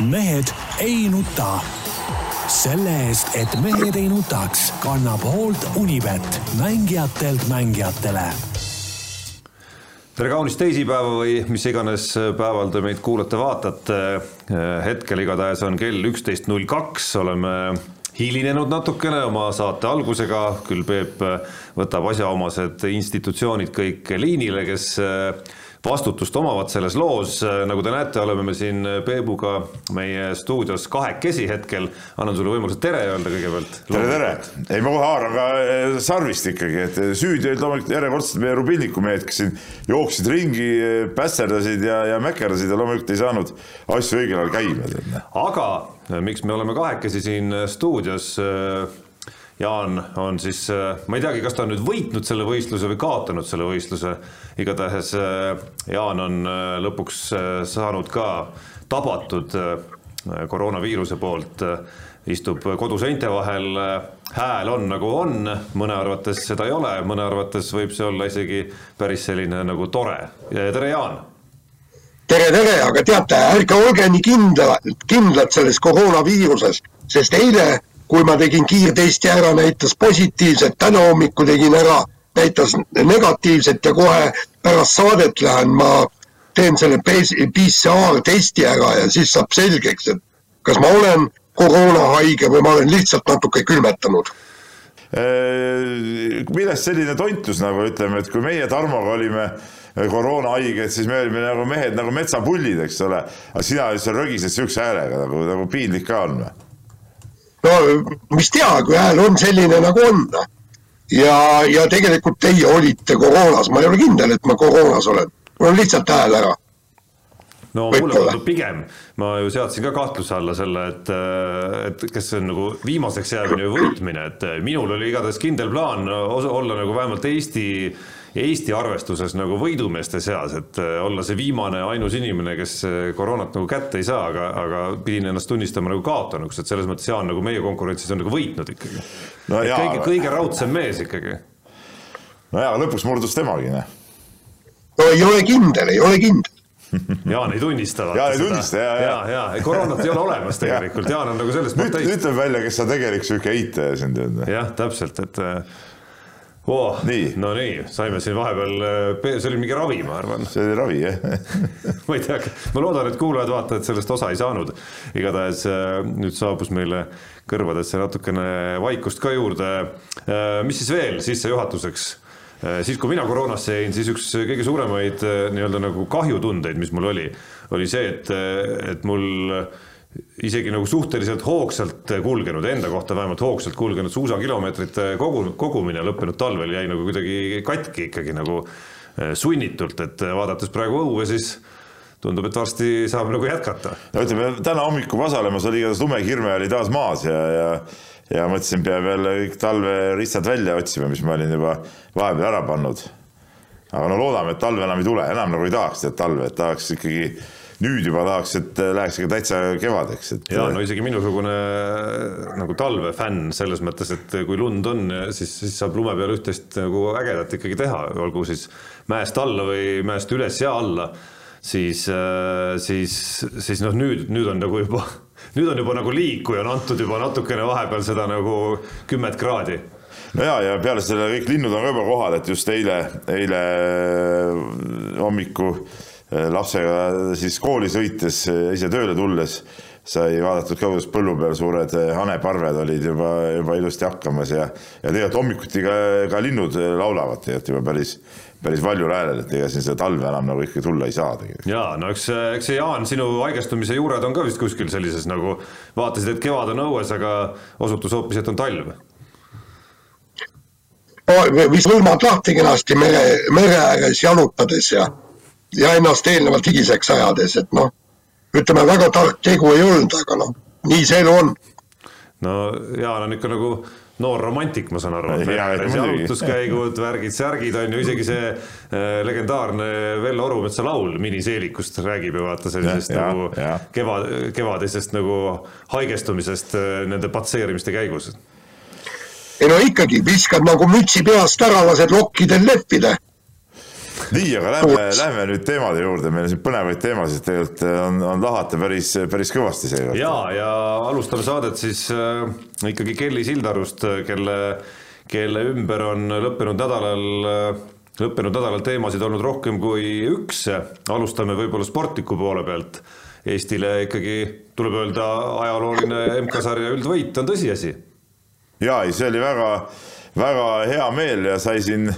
mehed ei nuta. selle eest, et mehed ei nutaks, kannab hoolt Unibet, mängijatelt mängijatele tere kaunist teisipäeva või mis iganes päeval te meid kuulate-vaatate. hetkel igatahes on kell üksteist null kaks, oleme hilinenud natukene oma saate algusega, küll Peep võtab asjaomased institutsioonid kõik liinile, kes vastutust omavad selles loos, nagu te näete, oleme me siin Peebuga meie stuudios kahekesi hetkel. annan sulle võimaluse tere öelda kõigepealt. tere, tere, ei ma kohe haaran ka eh, sarvist ikkagi, et süüdi olid loomulikult järjekordselt meie Rubilniku mehed, kes siin jooksid ringi, pässerdasid ja, ja mäkerdasid ja loomulikult ei saanud asju õigel ajal käima. aga miks me oleme kahekesi siin stuudios Jaan on siis, äh, ma ei teagi, kas ta on nüüd võitnud selle võistluse või kaotanud selle võistluse. igatahes äh, Jaan on äh, lõpuks saanud ka tabatud koroonaviiruse poolt, istub koduseinte vahel. hääl on nagu on, mõne arvates seda ei ole, mõne arvates võib see olla isegi päris selline nagu tore. tere, Jaan tere, tere, aga teate, ärge olge nii kindla, kindlad selles koroonaviiruses, sest eile kui ma tegin kiirtesti ära, näitas positiivset, täna hommikul tegin ära, näitas negatiivset ja kohe pärast saadet lähen ma teen selle PCR testi ära ja siis saab selgeks, et kas ma olen koroonahaige või ma olen lihtsalt natuke külmetanud äh, millest selline tontus nagu ütleme, et kui meie Tarmoga olime koroonahaiged, siis me olime nagu mehed nagu metsapullid, eks ole, aga sina seal rögised siukse häälega nagu, nagu piinlik ka on või? No mis tea, kui hääl on selline, nagu on. ja, ja tegelikult teie olite koroonas, ma ei ole kindel, et ma koroonas olen, mul on lihtsalt hääl ära. No mulle tundub pigem, ma ju seadsin ka kahtluse alla selle, et, et kas see on nagu viimaseks jäämine või võitmine, et minul oli igatahes kindel plaan olla nagu vähemalt Eesti Eesti arvestuses nagu võidumeeste seas, et äh, olla see viimane ainus inimene, kes äh, koroonat nagu kätte ei saa, aga, aga pidin ennast tunnistama nagu kaotanuks, et selles mõttes Jaan nagu meie konkurentsis on nagu võitnud ikkagi no. kõige, kõige raudsem mees ikkagi. no jaa, lõpuks murdus temagi, noh. no ei ole kindel, ei ole kindel Jaan ei tunnista. Jaan ei tunnista, ja, ja, ja, ja koroonat ei ole olemas tegelikult, Jaan on nagu selles mõttes. ütleb välja, kes on tegelik sihuke eitaja siin tead. jah, täpselt, et äh, oh,. no nii, saime siin vahepeal, äh, see oli mingi ravi, ma arvan. see oli ravi, jah ma ei tea, ma loodan, et kuulajad-vaatajad sellest osa ei saanud. igatahes äh, nüüd saabus meile kõrvadesse natukene vaikust ka juurde. Äh, mis siis veel sissejuhatuseks? siis, kui mina koroonasse jäin, siis üks kõige suuremaid nii-öelda nagu kahjutundeid, mis mul oli, oli see, et, et mul isegi nagu suhteliselt hoogsalt kulgenud, enda kohta vähemalt hoogsalt kulgenud suusakilomeetrite kogu, kogumine lõppenud talvel jäi nagu kuidagi katki ikkagi nagu eh, sunnitult, et vaadates praegu õue, siis tundub, et varsti saab nagu jätkata. no ütleme, täna hommikul Vasalemmas oli igatahes lumekirme oli taas maas ja, ja ja mõtlesin, peab jälle kõik talveristad välja otsima, mis ma olin juba vahepeal ära pannud. aga no loodame, et talve enam ei tule, enam nagu ei tahaks tead talve, et tahaks ikkagi nüüd juba tahaks, et läheks ikka täitsa kevadeks, et. ja no isegi minusugune nagu talvefänn selles mõttes, et kui lund on, siis, siis saab lume peal üht-teist nagu ägedat ikkagi teha, olgu siis mäest alla või mäest üles ja alla. siis, siis, siis noh, nüüd, nüüd on nagu juba, nüüd on juba nagu liig, kui on antud juba natukene vahepeal seda nagu kümmet kraadi no ja, ja peale selle kõik linnud on ka juba kohal, et just eile, eile hommiku Äh, lapsega siis kooli sõites, ise tööle tulles sai vaadatud ka, kuidas põllu peal suured haneparved olid juba, juba ilusti hakkamas ja, ja tegelikult hommikuti ka, ka linnud laulavad tegelikult juba päris, päris valjul häälel, et ega siin seda talve enam nagu ikkagi tulla ei saa tegelikult. ja no eks, eks see Jaan, sinu haigestumise juured on ka vist kuskil sellises nagu vaatasid, et kevad on õues, aga osutus hoopis, et on talv mis hõlmad lahti kenasti mere, mere ääres jalutades ja ja ennast eelnevalt higiseks ajades, et noh, ütleme väga tark tegu ei olnud, aga noh, nii see elu on. no Jaan on ikka nagu noor romantik, ma saan aru. jalutuskäigud, värgid-särgid on ju, isegi see äh, legendaarne Vello Orumetsa laul Miniseelikust räägib ju vaata sellisest ja, nagu ja. kevad, kevadisest nagu haigestumisest äh, nende patseerimiste käigus. ei no ikkagi, viskad nagu mütsi peast ära, lased lokkidel leppida nii, aga lähme, lähme nüüd teemade juurde, meil on siin põnevaid teemasid tegelikult on, on lahata päris, päris kõvasti seekord. ja, ja alustame saadet siis äh, ikkagi Kelly Sildarust, kelle, kelle ümber on lõppenud nädalal äh, lõppenud nädalal teemasid olnud rohkem kui üks, alustame võib-olla sportliku poole pealt. Eestile ikkagi tuleb öelda ajalooline MK-sarja üldvõit on tõsiasi. ja ei, see oli väga, väga hea meel ja sai siin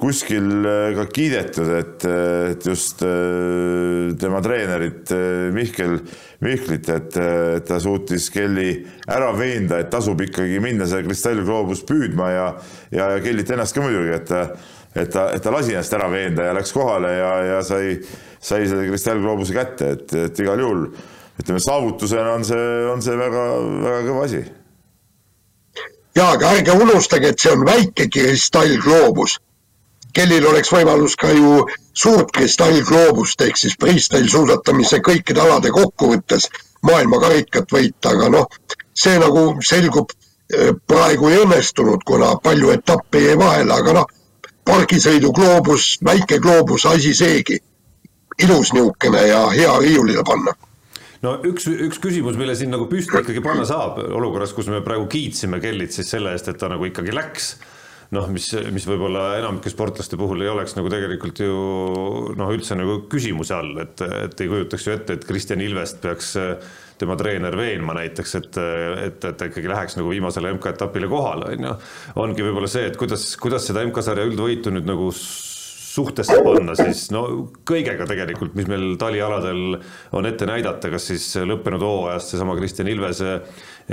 kuskil äh, ka kiidetud, et, et just äh, tema treenerit äh, Mihkel Mihklit, et, ta suutis Kelly ära veenda, et tasub ikkagi minna seda kristallgloobust püüdma ja, ja, Kellit ennast ka muidugi, et et ta, et ta lasi ennast ära veenda ja läks kohale ja, ja sai, sai selle kristallgloobuse kätte, et, et igal juhul ütleme, saavutusena on see, on see väga, väga kõva asi. ja aga ärge unustage, et see on väike kristallgloobus. Kellel oleks võimalus ka ju suurt kristallgloobust ehk siis freestyle suusatamise kõikide alade kokkuvõttes maailmakarikat võita, aga noh, see nagu selgub eh, praegu ei õnnestunud, kuna palju etappe jäi vahele, aga noh pargisõidu gloobus, väike gloobus, asi seegi. ilus niisugune ja hea riiulile panna no üks, üks küsimus, mille siin nagu püsti ikkagi panna saab olukorras, kus me praegu kiitsime Kellit siis selle eest, et ta nagu ikkagi läks. Noh, mis, mis võib-olla enamike sportlaste puhul ei oleks nagu tegelikult ju noh, üldse nagu küsimuse all, et, et ei kujutaks ju ette, et Kristjan Ilvest peaks tema treener veenma näiteks, et, et, et ta ikkagi läheks nagu viimasele MK-etapile kohale, on ju. ongi võib-olla see, et kuidas, kuidas seda MK-sarja üldvõitu nüüd nagu suhtesse panna, siis no kõigega tegelikult, mis meil talialadel on ette näidata, kas siis lõppenud hooajast seesama Kristjan Ilvese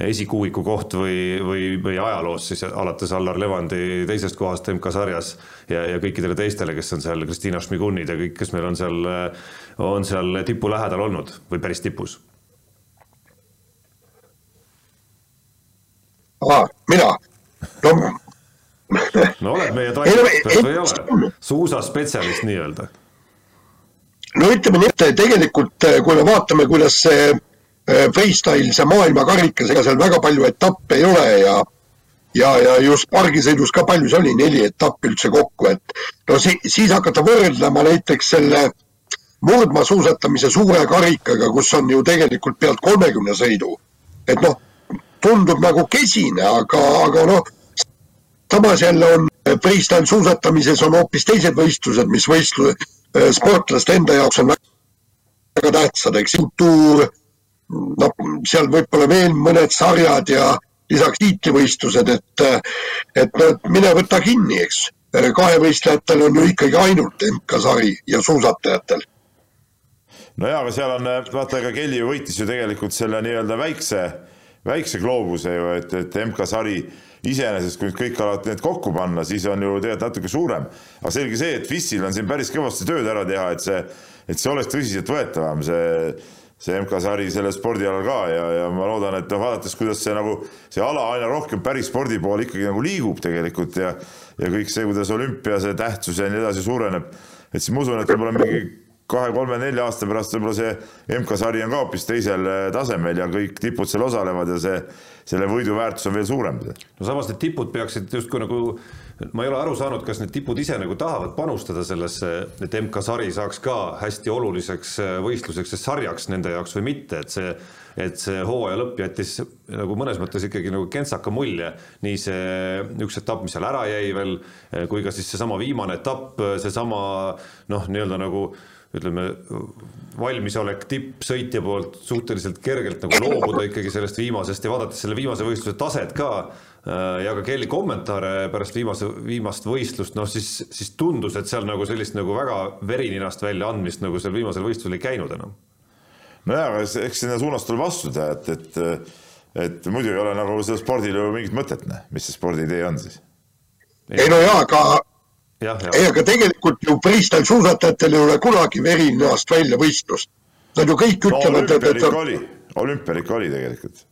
esikuuiku koht või, või, või ajaloos siis alates Allar Levandi teisest kohast MK-sarjas ja, ja kõikidele teistele, kes on seal, Kristiina Šmigunid ja kõik, kes meil on seal, on seal tipu lähedal olnud või päris tipus aa, mina, no. No oled meie taimeekspert või ei ole, suusaspetsialist nii-öelda? no ütleme nii, et tegelikult kui me vaatame, kuidas see äh, freestyle, see maailmakarikas, ega seal väga palju etappe ei ole ja ja, ja just pargisõidus ka palju see oli, neli etappi üldse kokku, et no si siis hakata võrdlema näiteks selle murdmaasuusatamise suure karikaga, kus on ju tegelikult pealt kolmekümne sõidu. et noh, tundub nagu kesine, aga, aga noh, samas jälle on freestyle suusatamises on hoopis teised võistlused, mis võistlu-, äh, sportlaste enda jaoks on väga tähtsad, eks, tuur, noh, seal võib-olla veel mõned sarjad ja lisaks tiitlivõistlused, et, et no mine võta kinni, eks. kahevõistlejatel on ju ikkagi ainult MK-sari ja suusatajatel no jaa, aga seal on, vaata, ega Kelly võitis ju tegelikult selle nii-öelda väikse väikse gloobuse ju, et, et MK-sari iseenesest, kui kõik alad need kokku panna, siis on ju tegelikult natuke suurem. aga selge see, et FIS-il on siin päris kõvasti tööd ära teha, et see, et see oleks tõsiseltvõetavam, see, see MK-sari sellel spordialal ka ja, ja ma loodan, et noh, vaadates, kuidas see nagu, see ala aina rohkem päris spordi poole ikkagi nagu liigub tegelikult ja ja kõik see, kuidas olümpia see tähtsus ja nii edasi suureneb, et siis ma usun, et võib-olla mingi kahe-kolme-nelja aasta pärast võib-olla see MK-sari on ka hoopis teisel äh, tasemel ja kõik tipud seal osalevad ja see, selle võidu väärtus on veel suurem. no samas need tipud peaksid justkui nagu, ma ei ole aru saanud, kas need tipud ise nagu tahavad panustada sellesse, et MK-sari saaks ka hästi oluliseks äh, võistluseks ja sarjaks nende jaoks või mitte, et see et see hooaja lõpp jättis nagu mõnes mõttes ikkagi nagu kentsaka mulje, nii see üks etapp, mis seal ära jäi veel, äh, kui ka siis seesama viimane etapp, seesama noh, nii-öelda nagu ütleme, valmisolek tippsõitja poolt suhteliselt kergelt nagu loobuda ikkagi sellest viimasest ja vaadates selle viimase võistluse taset ka äh, ja ka Kelly kommentaare pärast viimase, viimast võistlust, noh siis, siis tundus, et seal nagu sellist nagu väga verininast välja andmist nagu seal viimasel võistlusel ei käinud enam. nojah, aga eks sinna suunas tuleb astuda, et, et, et muidu ei ole nagu sellel spordil ju mingit mõtet, noh, mis see spordiidee on siis? ei no jaa, aga ei, aga tegelikult ju freestyle suusatajatel ei ole kunagi veri näost välja võistlust. Nad ju kõik ütlevad no,, et, et oli, olümpia ikka oli tegelikult.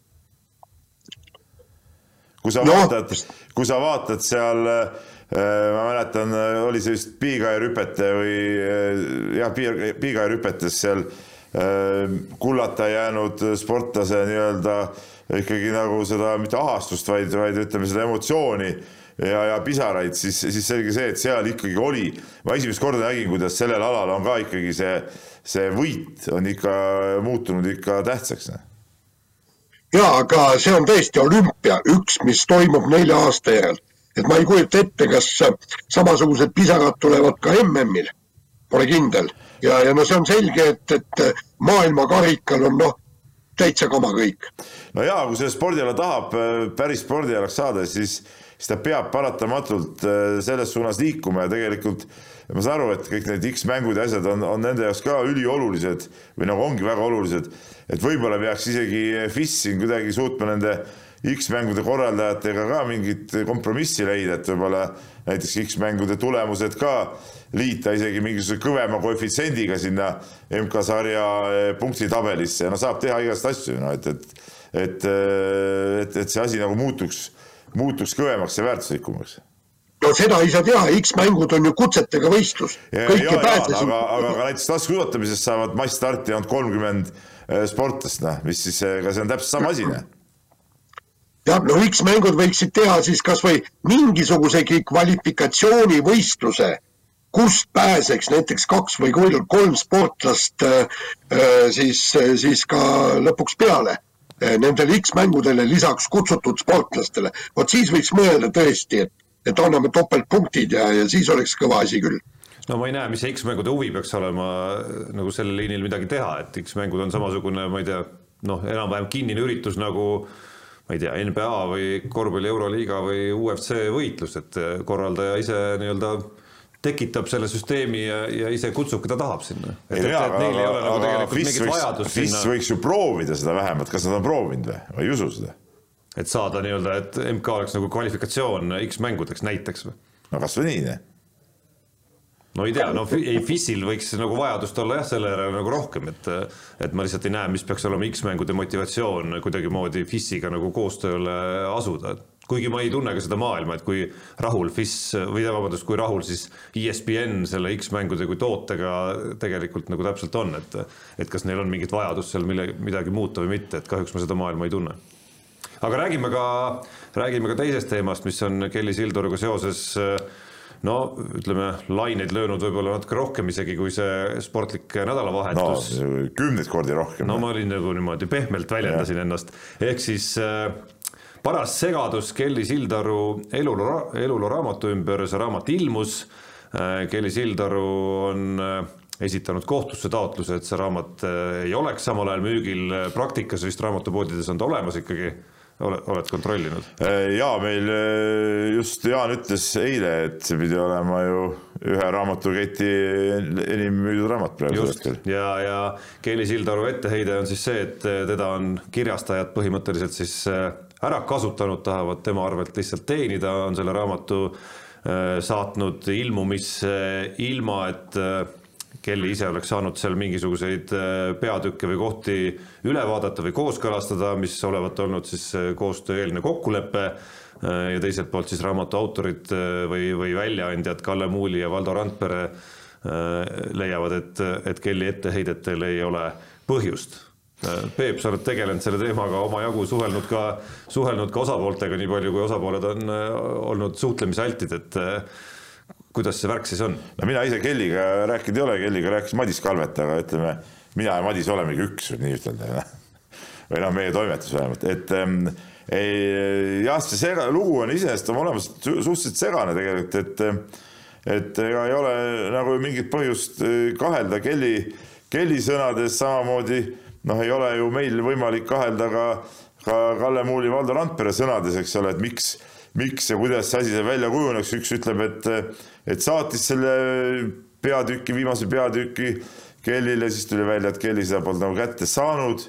kui sa no. vaatad, kui sa vaatad seal äh, ma mäletan, oli see vist piigairüpete või äh, jah, piigairüpetes seal äh, kullata jäänud sportlase nii-öelda ikkagi nagu seda mitte ahastust, vaid, vaid ütleme seda emotsiooni ja, ja pisaraid, siis, siis selge see, et seal ikkagi oli, ma esimest korda nägin, kuidas sellel alal on ka ikkagi see, see võit on ikka muutunud ikka tähtsaks. Noh. ja aga see on tõesti olümpia, üks, mis toimub nelja aasta järel, et ma ei kujuta ette, kas samasugused pisarad tulevad ka MM-il, pole kindel ja, ja no see on selge, et, et maailmakarikal on noh täitsa kama kõik. no ja kui see spordiala tahab päris spordialaks saada, siis siis ta peab paratamatult äh, selles suunas liikuma ja tegelikult ma saan aru, et kõik need X-mängud ja asjad on, on nende jaoks ka üliolulised või nagu ongi väga olulised, et võib-olla peaks isegi FIS siin kuidagi suutma nende X-mängude korraldajatega ka mingit kompromissi leida, et võib-olla näiteks X-mängude tulemused ka liita isegi mingisuguse kõvema koefitsiendiga sinna MK-sarja äh, punktitabelisse. Ja no saab teha igast asju, no et, et et, äh, et, et see asi nagu muutuks muutuks kõvemaks ja väärtuslikumaks. No seda ei saa teha, X-mängud on ju kutsetega võistlus. aga, aga, aga näiteks laskesuusatamisest saavad massstarti ainult kolmkümmend äh, sportlast, noh, mis siis, ega see on täpselt sama asi, noh. Jah, no X-mängud võiksid teha siis kasvõi mingisugusegi kvalifikatsioonivõistluse, kust pääseks näiteks kaks või kolm sportlast äh, äh siis, siis ka lõpuks peale nendele X-mängudele lisaks kutsutud sportlastele. vot siis võiks mõelda tõesti, et, et anname topeltpunktid ja, ja siis oleks kõva asi küll no ma ei näe, mis see X-mängude huvi peaks olema nagu sellel liinil midagi teha, et X-mängud on samasugune, ma ei tea, noh, enam-vähem kinnine üritus nagu ma ei tea, NBA või korvpalli Euroliiga või UFC võitlus, et korraldaja ise nii-öelda tekitab selle süsteemi ja, ja ise kutsub, keda tahab sinna. nagu sinna. võiks ju proovida seda vähemalt, kas nad on proovinud või, ma ei usu seda. et saada nii-öelda, et MK oleks nagu kvalifikatsioon X-mängudeks näiteks või? no kasvõi nii, jah no ei tea, no ei FIS-il võiks nagu vajadust olla jah, selle järele nagu rohkem, et et ma lihtsalt ei näe, mis peaks olema X-mängude motivatsioon kuidagimoodi FIS-iga nagu koostööle asuda, et kuigi ma ei tunne ka seda maailma, et kui rahul FIS või vabandust, kui rahul siis ESPN selle X-mängude kui tootega tegelikult nagu täpselt on, et et kas neil on mingit vajadust seal mille, midagi muuta või mitte, et kahjuks ma seda maailma ei tunne. aga räägime ka, räägime ka teisest teemast, mis on Kelly Sildaruga seoses no ütleme, laineid löönud võib-olla natuke rohkem isegi kui see sportlik nädalavahetus no,. kümneid kordi rohkem. no ma olin nagu niimoodi pehmelt väljendasin ja. ennast, ehk siis äh, paras segadus Kelly Sildaru eluloo, eluloo raamatu ümber, see raamat ilmus. Äh, Kelly Sildaru on äh, esitanud kohtusse taotluse, et see raamat äh, ei oleks samal ajal müügil, praktikas vist raamatupoodides on ta olemas ikkagi ole, oled kontrollinud? ja meil just Jaan ütles eile, et see pidi olema ju ühe raamatuketi enim müüdud raamat praegusel hetkel. ja, ja Kelly Sildaru etteheide on siis see, et teda on kirjastajad põhimõtteliselt siis ära kasutanud, tahavad tema arvelt lihtsalt teenida, on selle raamatu äh, saatnud ilmumisse ilma, et äh, Kelly ise oleks saanud seal mingisuguseid äh, peatükke või kohti üle vaadata või kooskõlastada, mis olevat olnud siis koostööeelne kokkulepe ja teiselt poolt siis raamatu autorid või, või väljaandjad Kalle Muuli ja Valdo Randpere leiavad, et, et Kelly etteheidetel ei ole põhjust. Peep, sa oled tegelenud selle teemaga omajagu, suhelnud ka, suhelnud ka osapooltega, nii palju kui osapooled on äh, olnud suhtlemisaltid, et äh, kuidas see värk siis on? no mina ise Kelliga rääkinud ei ole, Kelliga rääkis Madis Kalvet, aga ütleme, mina ja Madis olemegi üks, nii ütelda. või noh, meie toimetus vähemalt, et ähm, ei, jah, see sega, lugu on iseenesest on olemas suhteliselt segane tegelikult, et et ega ei ole nagu mingit põhjust äh, kahelda Kelly, Kelly sõnades samamoodi noh, ei ole ju meil võimalik kahelda ka, ka Kalle Muuli, Valdo Randpere sõnades, eks ole, et miks, miks ja kuidas see asi seal välja kujuneks, üks ütleb, et, et saatis selle peatüki, viimase peatüki Kellile, siis tuli välja, et Kelly seda polnud nagu kätte saanud.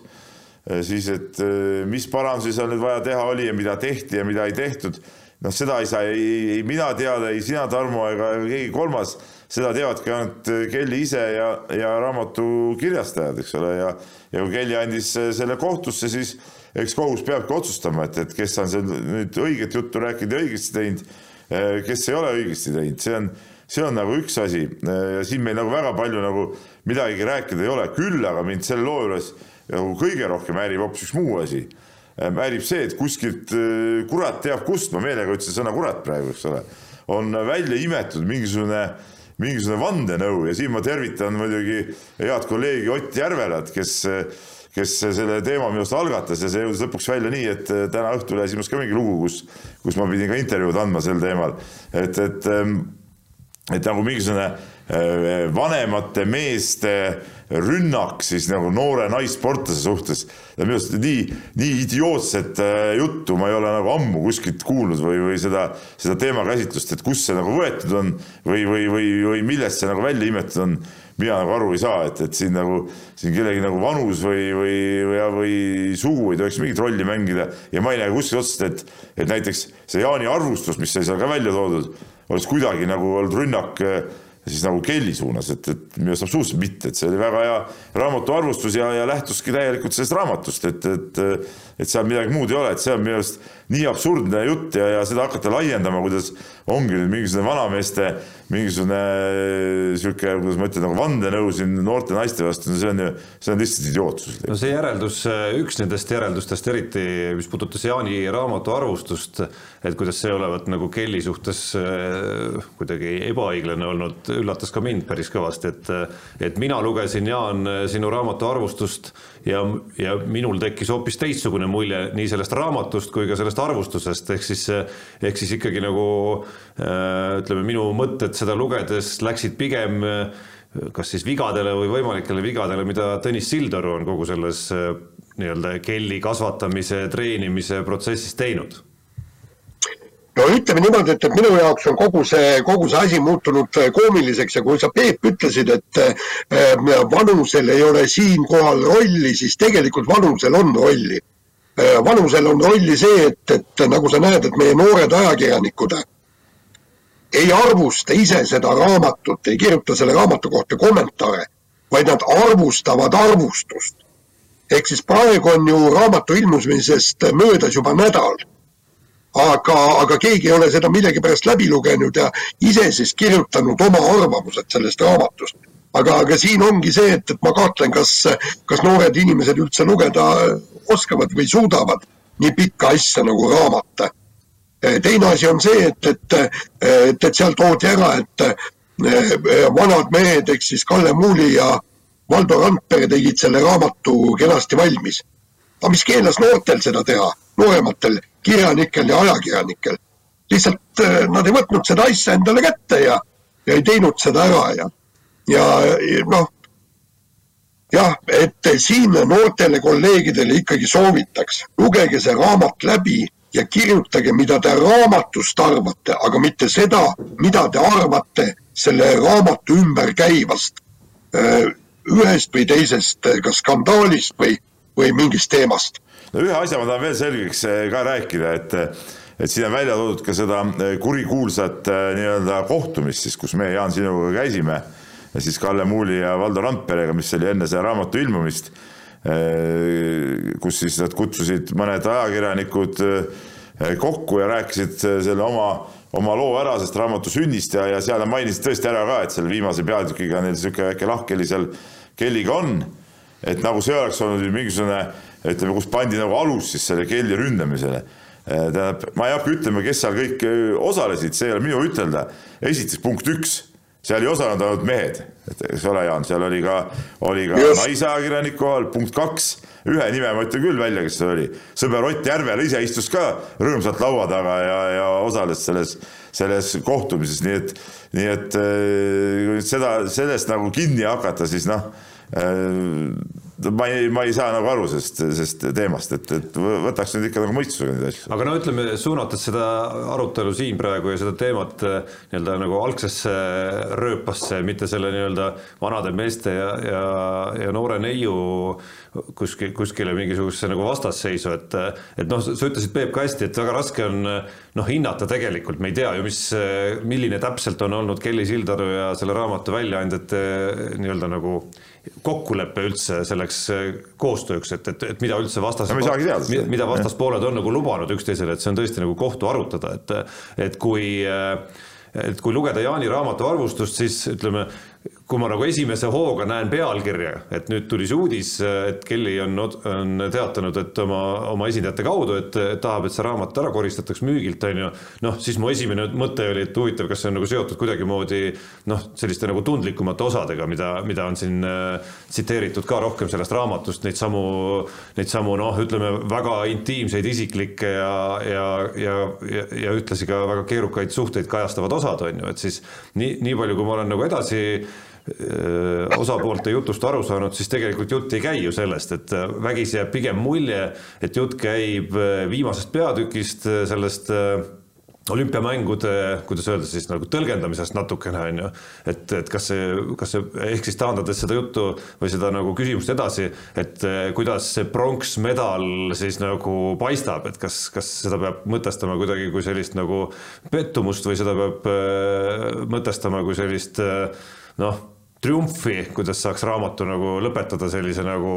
siis, et mis parandusi seal nüüd vaja teha oli ja mida tehti ja mida ei tehtud. noh, seda ei saa ei, ei mina teada, ei sina, Tarmo, ega keegi kolmas seda teavadki ainult Kelly ise ja, ja raamatu kirjastajad, eks ole, ja ja kui Kelly andis selle kohtusse, siis eks kohus peabki otsustama, et, et kes on seal nüüd õiget juttu rääkinud ja õigesti teinud, kes ei ole õigesti teinud, see on, see on nagu üks asi. Ja siin meil nagu väga palju nagu midagi rääkida ei ole, küll aga mind selle loo juures nagu kõige rohkem häirib hoopis üks muu asi. häirib see, et kuskilt äh, kurat teab kust, ma meelega ütlesin sõna kurat praegu, eks ole, on välja imetud mingisugune, mingisugune vandenõu. Ja siin ma tervitan muidugi head kolleegi Ott Järvelat, kes kes selle teema minu arust algatas ja see jõudis lõpuks välja nii, et täna õhtul silmas ka mingi lugu, kus, kus ma pidin ka intervjuud andma sel teemal, et, et ähm, et nagu mingisugune äh, vanemate meeste rünnak siis nagu noore naissportlase suhtes. minu arust nii, nii idiootset äh, juttu ma ei ole nagu ammu kuskilt kuulnud või, või seda, seda teemakäsitlust, et kust see nagu võetud on või, või, või, või millest see nagu välja imetud on. Mina nagu aru ei saa, et, et siin nagu, siin kellegi nagu vanus või, või, või, või sugu ei tohiks mingit rolli mängida. Ja ma ei näe kuskilt otsast, et, et näiteks see Jaani arvustus, mis sai seal ka välja toodud, oleks kuidagi nagu olnud rünnak siis nagu Kelly suunas, et, et minu arust absoluutselt mitte, et see oli väga hea raamatu arvustus ja, ja lähtuski täielikult sellest raamatust, et, et et seal midagi muud ei ole, et see on minu arust nii absurdne jutt ja, ja seda hakata laiendama, kuidas ongi nüüd mingisugune vanameeste mingisugune sihuke, kuidas ma ütlen, nagu vandenõu siin noorte naiste vastu, no see on ju, see on lihtsalt idiootsus. no see järeldus, üks nendest järeldustest eriti, mis puudutas Jaani raamatu arvustust, et kuidas see olevat nagu Kelly suhtes äh, kuidagi ebaõiglane olnud, üllatas ka mind päris kõvasti, et et mina lugesin, Jaan, sinu raamatu arvustust ja, ja minul tekkis hoopis teistsugune mulje nii sellest raamatust kui ka sellest arvustusest, ehk siis, ehk siis ikkagi nagu äh, ütleme, minu mõtted seda lugedes läksid pigem äh, kas siis vigadele või võimalikele vigadele, mida Tõnis Sildaru on kogu selles äh, nii-öelda kelli kasvatamise, treenimise protsessis teinud no ütleme niimoodi, et, et minu jaoks on kogu see, kogu see asi muutunud äh, koomiliseks ja kui sa, Peep, ütlesid, et äh, vanusel ei ole siinkohal rolli, siis tegelikult vanusel on rolli äh,. vanusel on rolli see, et, et nagu sa näed, et meie noored ajakirjanikud ei arvusta ise seda raamatut, ei kirjuta selle raamatu kohta kommentaare, vaid nad arvustavad arvustust. ehk siis praegu on ju raamatu ilmumisest möödas juba nädal aga, aga keegi ei ole seda millegipärast läbi lugenud ja ise siis kirjutanud oma arvamused sellest raamatust. aga, aga siin ongi see, et, et ma kahtlen, kas, kas noored inimesed üldse lugeda oskavad või suudavad nii pikka asja nagu raamat. teine asi on see, et, et, et, et seal toodi ära, et eh, vanad mehed ehk siis Kalle Muuli ja Valdo Randpere tegid selle raamatu kenasti valmis. aga mis keelas noortel seda teha, noorematel kirjanikel ja ajakirjanikel. lihtsalt äh, nad ei võtnud seda asja endale kätte ja, ja ei teinud seda ära ja, ja noh, jah, et siin noortele kolleegidele ikkagi soovitaks, lugege see raamat läbi ja kirjutage, mida te raamatust arvate, aga mitte seda, mida te arvate selle raamatu ümber käivast äh, ühest või teisest äh, kas skandaalist või, või mingist teemast no ühe asja ma tahan veel selgeks eh, ka rääkida, et et siin on välja toodud ka seda eh, kurikuulsat eh, nii-öelda kohtumist siis, kus me, Jaan, sinuga käisime ja siis Kalle Muuli ja Valdo Randperega, mis oli enne selle raamatu ilmumist, kus siis nad kutsusid mõned ajakirjanikud kokku ja rääkisid selle oma, oma loo ära sellest raamatu sünnist ja, ja seal mainisid tõesti ära ka, et selle viimase peatükiga neil niisugune väike lahkheli seal kelliga on. et nagu see oleks olnud mingisugune ütleme, kus pandi nagu alus siis selle Kelly ründamisele. Äh, tähendab, ma ei hakka ütlema, kes seal kõik äh, osalesid, see ei ole minu ütelda. esiteks punkt üks, seal ei osalenud ainult mehed, et eks ole, Jaan, seal oli ka, oli ka naisajakirjanik kohal, punkt kaks, ühe nime ma ütlen küll välja, kes see oli. sõber Ott Järvel ise istus ka rõõmsalt laua taga ja, ja osales selles, selles kohtumises, nii et, nii et äh, seda, sellest nagu kinni hakata, siis noh ma ei, ma ei saa nagu aru sellest, sellest teemast, et, et võtaks nüüd ikka nagu mõistusega neid asju. aga no ütleme, suunates seda arutelu siin praegu ja seda teemat eh, nii-öelda nagu algsesse rööpasse, mitte selle nii-öelda vanade meeste ja, ja, ja noore neiu kuskil, kuskile mingisugusesse nagu vastasseisu, et et noh, sa ütlesid, Peep, ka hästi, et väga raske on noh, hinnata tegelikult, me ei tea ju, mis, milline täpselt on olnud Kelly Sildaru ja selle raamatu väljaandjate nii-öelda nagu kokkulepe üldse selleks äh, koostööks, et, et, et mida üldse vastas no,, mida vastaspooled on nagu lubanud üksteisele, et see on tõesti nagu kohtu arutada, et, et kui, äh, et kui lugeda Jaani raamatu arvustust, siis ütleme, kui ma nagu esimese hooga näen pealkirja, et nüüd tuli see uudis, et Kelly on, on teatanud, et oma, oma esindajate kaudu, et tahab, et see raamat ära koristataks müügilt, on ju. noh, siis mu esimene mõte oli, et huvitav, kas see on nagu seotud kuidagimoodi noh, selliste nagu tundlikumate osadega, mida, mida on siin äh, tsiteeritud ka rohkem sellest raamatust, neid samu, neid samu noh, ütleme väga intiimseid, isiklikke ja, ja, ja, ja, ja ühtlasi ka väga keerukaid suhteid kajastavad osad, on ju, et siis nii, nii palju, kui ma olen nagu edasi osapoolte jutust aru saanud, siis tegelikult jutt ei käi ju sellest, et vägisi jääb pigem mulje, et jutt käib viimasest peatükist, sellest olümpiamängude, kuidas öelda siis nagu tõlgendamisest natukene on ju, et, et kas see, kas see ehk siis taandades seda juttu või seda nagu küsimust edasi, et kuidas see pronksmedal siis nagu paistab, et kas, kas seda peab mõtestama kuidagi kui sellist nagu pettumust või seda peab mõtestama kui sellist noh triumfi, kuidas saaks raamatu nagu lõpetada sellise nagu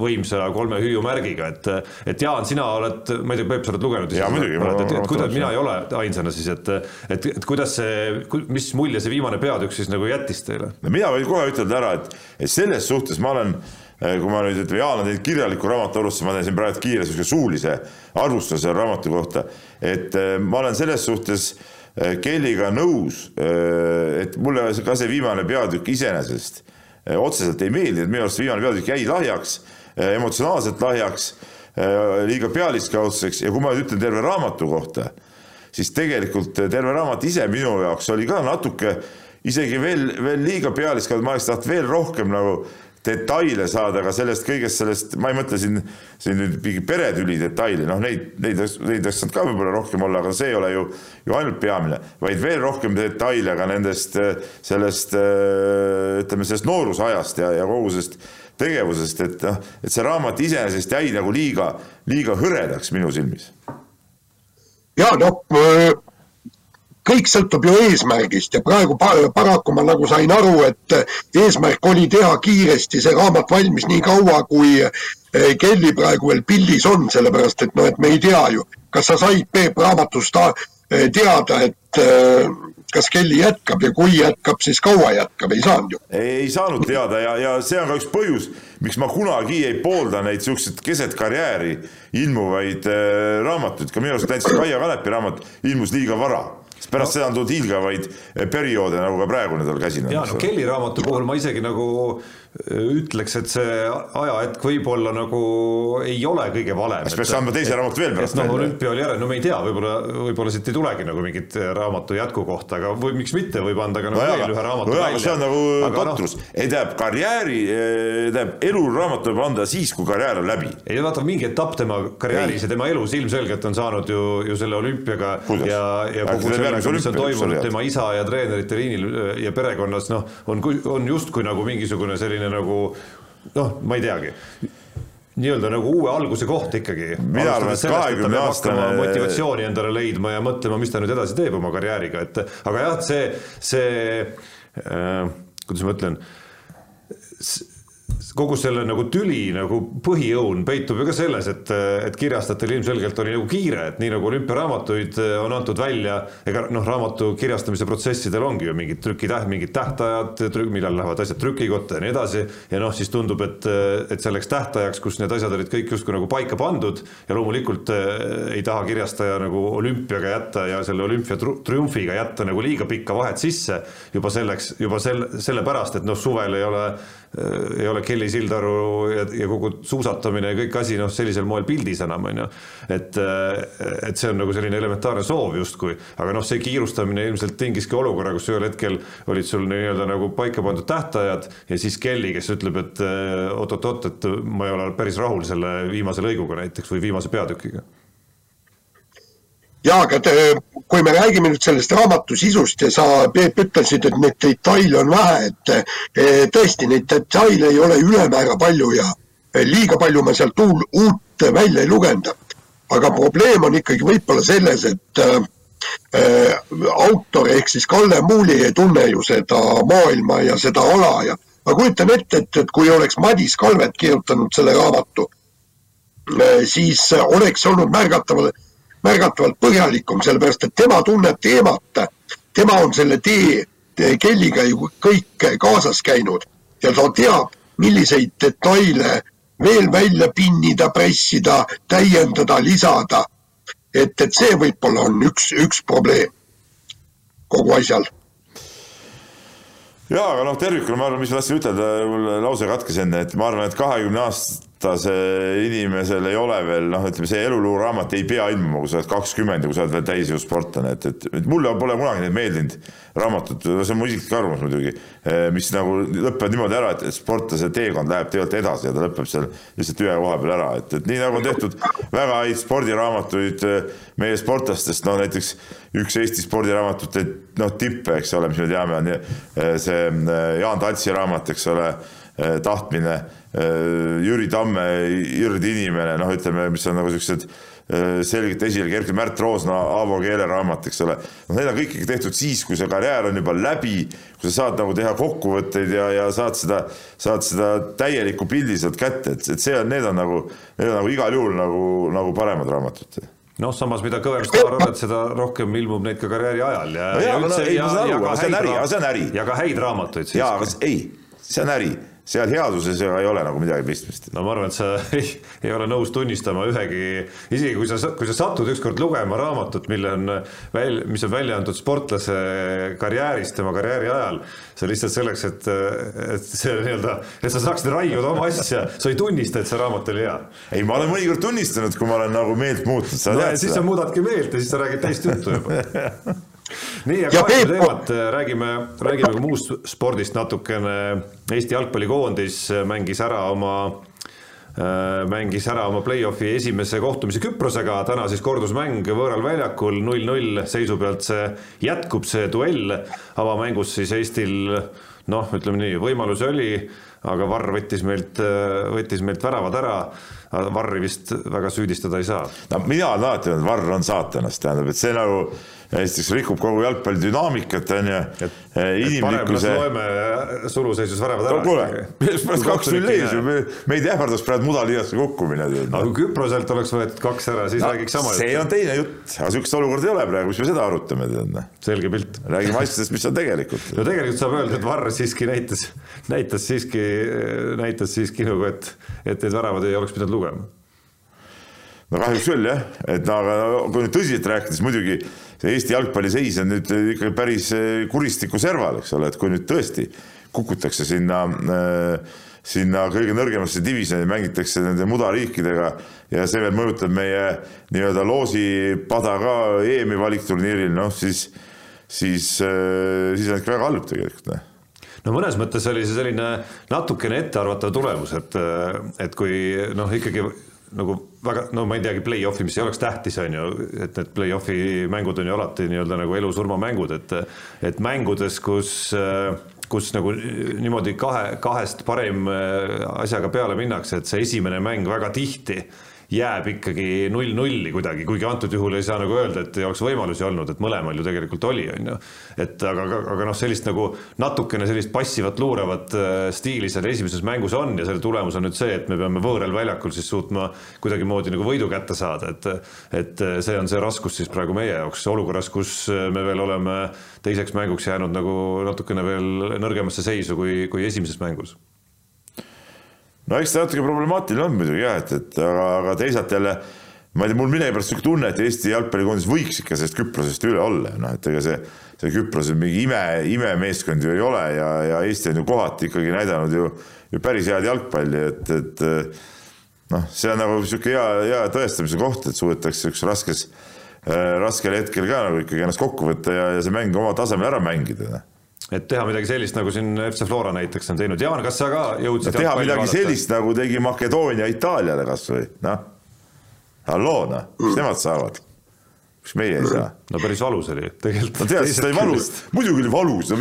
võimsa kolme hüüumärgiga, et, et Jaan, sina oled, ma ei tea, Peep, sa oled lugenud. jaa, muidugi. et, et kuidas, mina ei ole ainsana siis, et, et, et kuidas see, mis mulje see viimane peatükk siis nagu jättis teile? no mina võin kohe ütelda ära, et, et selles suhtes ma olen kui ma nüüd, ütleme, Jaan on teinud kirjaliku raamatu arvustuse, ma teen siin praegu kiire niisuguse suulise arvustuse raamatu kohta, et ma olen selles suhtes äh, Äh, Kellyga nõus, äh, et mulle ka see viimane peatükk iseenesest äh, otseselt ei meeldinud, minu arust viimane peatükk jäi lahjaks, emotsionaalselt lahjaks, liiga pealiskaudseks. Ja kui ma nüüd ütlen terve raamatu kohta, siis tegelikult terve raamat ise minu jaoks oli ka natuke isegi veel, veel liiga pealiskaudne, ma oleks tahtnud veel rohkem nagu detaile saada, aga sellest kõigest sellest, ma ei mõtle siin, siin nüüd mingi peretüli detaili, noh, neid, neid, neid oleks saanud ka võib-olla rohkem olla, aga see ei ole ju, ju ainult peamine, vaid veel rohkem detaile ka nendest, sellest ütleme, sellest noorusajast ja, ja kogu sellest tegevusest, et noh, et see raamat iseenesest jäi nagu liiga, liiga hõredaks minu silmis. ja noh kõik sõltub ju eesmärgist ja praegu paraku ma nagu sain aru, et eesmärk oli teha kiiresti see raamat valmis nii kaua, kui eh, Kelly praegu veel pildis on, sellepärast et noh, et me ei tea ju, kas sa said Peep raamatust eh, teada, et eh, kas Kelly jätkab ja kui jätkab, siis kaua jätkab, ei saanud ju. ei saanud teada ja, ja see on ka üks põhjus, miks ma kunagi ei poolda neid siukseid keset karjääri ilmuvaid äh, raamatuid, ka minu arust näiteks Kaia Kanepi raamat ilmus liiga vara sest pärast no. seda on tulnud hiilgavaid perioode, nagu ka praegune tal käsil on. ja no Kelly raamatu puhul ma isegi nagu ütleks, et see ajahetk võib-olla nagu ei ole kõige valem. kas peaks andma teise raamatu veel pärast no, välja? olümpia oli järel, no me ei tea, võib-olla, võib-olla siit ei tulegi nagu mingit raamatu jätku kohta, aga või miks mitte, võib anda ka nagu no, veel ühe raamatu no, välja. see on nagu aga totrus no,, ei tähendab karjääri, eh, tähendab eluraamatu võib anda siis, kui karjäär on läbi. ei vaata, mingi etapp tema karjääris ja tema elus ilmselgelt on saanud ju, ju selle olümpiaga Kuidas? ja, ja kogu sellega, mis on toimunud tema isa ja treenerite liinil ja perekonnas, noh, on, on justkui nagu mingisugune selline selline nagu noh, ma ei teagi nii-öelda nagu uue alguse koht ikkagi. mina arvan, et kahekümne aastane. motivatsiooni endale leidma ja mõtlema, mis ta nüüd edasi teeb oma karjääriga, et aga jah, see, see äh, kuidas ma ütlen kogu selle nagu tüli nagu põhiõun peitub ju ka selles, et, et kirjastajatel ilmselgelt oli nagu kiire, et nii nagu olümpiaraamatuid eh, on antud välja, ega noh, raamatu kirjastamise protsessidel ongi ju mingid trükitäht, mingid tähtajad, millal lähevad asjad trükikotta ja nii edasi. ja noh, siis tundub, et, et selleks tähtajaks, kus need asjad olid kõik justkui nagu paika pandud ja loomulikult äh, ei taha kirjastaja nagu olümpiaga jätta ja selle olümpia triumfiga jätta nagu liiga pikka vahet sisse juba selleks, juba sel-, sellepärast, et noh, suvel ei ole ei ole Kelly Sildaru ja, ja kogu suusatamine ja kõik asi noh, sellisel moel pildis enam on ju. et, et see on nagu selline elementaarne soov justkui, aga noh, see kiirustamine ilmselt tingiski olukorra, kus ühel hetkel olid sul nii-öelda nagu paika pandud tähtajad ja siis Kelly, kes ütleb, et oot-oot-oot, et ma ei ole päris rahul selle viimase lõiguga näiteks või viimase peatükiga jaa, aga te, kui me räägime nüüd sellest raamatu sisust ja sa, Peep, ütlesid, et neid detaile on vähe, et e, tõesti, neid detaile ei ole ülemäära palju ja e, liiga palju ma sealt uut välja ei lugenud. aga probleem on ikkagi võib-olla selles, et äh, autor ehk siis Kalle Muuli ei tunne ju seda maailma ja seda ala ja ma kujutan ette, et, et kui oleks Madis Kalvet kirjutanud selle raamatu, siis oleks olnud märgatavalt märgatavalt põhjalikum, sellepärast et tema tunneb teemat, tema on selle tee Kelliga ju kõik kaasas käinud ja ta teab, milliseid detaile veel välja pinnida, pressida, täiendada, lisada. et, et see võib-olla on üks, üks probleem kogu asjal ja aga noh, tervikuna ma arvan, mis ma tahtsin ütelda, mul lause katkes enne, et ma arvan, et kahekümne aast-, aastase inimesel ei ole veel noh, ütleme see eluluuraamat ei pea ilmuma, kui sa oled kakskümmend ja kui sa oled veel täisjõusportlane, et, et, et mulle pole kunagi need meeldinud raamatud, see on mu isiklik arvamus muidugi, eh, mis nagu lõpevad niimoodi ära, et sportlase teekond läheb tegelikult edasi ja ta lõpeb seal lihtsalt ühe koha peal ära, et, et nii nagu on tehtud väga häid spordiraamatuid eh, meie sportlastest, no näiteks üks Eesti spordiraamatute noh, tippe, eks ole, mis me teame, on eh, see Jaan Tatsi raamat, eks ole, tahtmine Jüri Tamme, Irdi inimene, noh, ütleme, mis on nagu siuksed äh, selgelt esile kerkinud, Märt Roosna Aavo keeleraamat, eks ole. noh, need on kõik ikka tehtud siis, kui see karjäär on juba läbi, kui sa saad nagu teha kokkuvõtteid ja, ja saad seda, saad seda täielikku pildi sealt kätte, et, et see on, need on nagu, need on nagu igal juhul nagu, nagu paremad raamatud noh, samas mida kõvem staar oled, seda rohkem ilmub neid ka karjääri ajal ja, no. ja, ja, no, ei, ma saan aru, aga see on äri, aga see on äri. ja ka häid raamatuid. jaa, aga ei, see on äri seal headuses ei ole nagu midagi pistmist. no ma arvan, et sa ei, ei ole nõus tunnistama ühegi, isegi kui sa, kui sa satud ükskord lugema raamatut, mille on väl-, mis on välja antud sportlase karjäärist, tema karjääri ajal, see lihtsalt selleks, et, et see nii-öelda, et sa saaksid raiuda oma asja, sa ei tunnista, et see raamat oli hea. ei, ma olen mõnikord tunnistanud, kui ma olen nagu meelt muutnud, sa no, tead seda. siis sa muudadki meelt ja siis sa räägid teist juttu juba nii, aga vahetame teemat, räägime, räägime ka muust spordist natukene. Eesti jalgpallikoondis mängis ära oma äh, mängis ära oma play-off'i esimese kohtumise Küprosega, täna siis kordusmäng võõral väljakul, null-null seisu pealt see jätkub, see duell avamängus siis Eestil noh, ütleme nii, võimalusi oli, aga Varr võttis meilt, võttis meilt väravad ära. Varri vist väga süüdistada ei saa. no mina olen alati öelnud, Varr on saatanast, tähendab, et see nagu esiteks rikub kogu jalgpalli dünaamikat, on ju. inimlikkuse. loeme suluseisus väravad ära. kuule, pärast kaks-null ees ju, meid ähvardas praegu mudaliiasse kukkumine. aga kui Küproselt oleks võetud kaks ära, siis no, räägiks sama juttu. see on teine jutt, aga sihukest olukorda ei ole praegu, mis me seda arutame, tead. Noh. selge pilt. räägime asjadest, mis on tegelikult. no tegelikult saab öelda, et Varr siiski näitas, näitas siiski, näitas siiski nagu, et, et need väravad ei oleks pidanud lugema no kahjuks küll jah, et aga kui nüüd tõsiselt rääkides muidugi see Eesti jalgpalliseis on nüüd ikka päris eh, kuristiku serval, eks ole, et kui nüüd tõesti kukutakse sinna äh, sinna kõige nõrgemasse divisjoni, mängitakse nende mudariikidega ja see veel mõjutab meie nii-öelda loosipada ka EM-i valikturniiril, noh siis, siis, siis on ikka väga halb tegelikult noh. No mõnes mõttes oli see selline natukene ettearvatav tulemus, et, et kui noh, ikkagi nagu väga, no ma ei teagi, play-off'i, mis ei oleks tähtis, on ju, et need play-off'i mängud on ju alati nii-öelda nagu elu-surma mängud, et et mängudes, kus kus nagu niimoodi kahe, kahest parim asjaga peale minnakse, et see esimene mäng väga tihti jääb ikkagi null-nulli kuidagi, kuigi antud juhul ei saa nagu öelda, et ei oleks võimalusi olnud, et mõlemal ju tegelikult oli, on ju. et aga, aga, aga noh, sellist nagu natukene sellist passivat luuravat äh, stiili seal esimeses mängus on ja selle tulemus on nüüd see, et me peame võõral väljakul siis suutma kuidagimoodi nagu võidu kätte saada, et et see on see raskus siis praegu meie jaoks olukorras, kus me veel oleme teiseks mänguks jäänud nagu natukene veel nõrgemasse seisu kui, kui esimeses mängus no eks ta natuke problemaatiline on muidugi jah, et, et aga, aga teisalt jälle ma ei tea, mul millegipärast niisugune tunne, et Eesti jalgpallikoondis võiks ikka sellest Küprosest üle olla, noh, et ega see, see Küpros mingi ime, imemeeskond ju ei ole ja, ja Eesti on ju kohati ikkagi näidanud ju, ju päris head jalgpalli, et, et noh, see on nagu niisugune hea, hea tõestamise koht, et suudetakse üks raskes äh,, raskel hetkel ka nagu ikkagi ennast kokku võtta ja, ja see mäng oma tasemel ära mängida noh et teha midagi sellist, nagu siin FC Flora näiteks on teinud. Jaan, kas sa ka jõudsid no, teha midagi vaadata? sellist, nagu tegi Makedoonia Itaaliale kasvõi, noh. halloo, noh, mis nemad saavad miks meie ei saa? no päris valus oli tegelikult. no tead, seda ei valus, muidugi oli valus,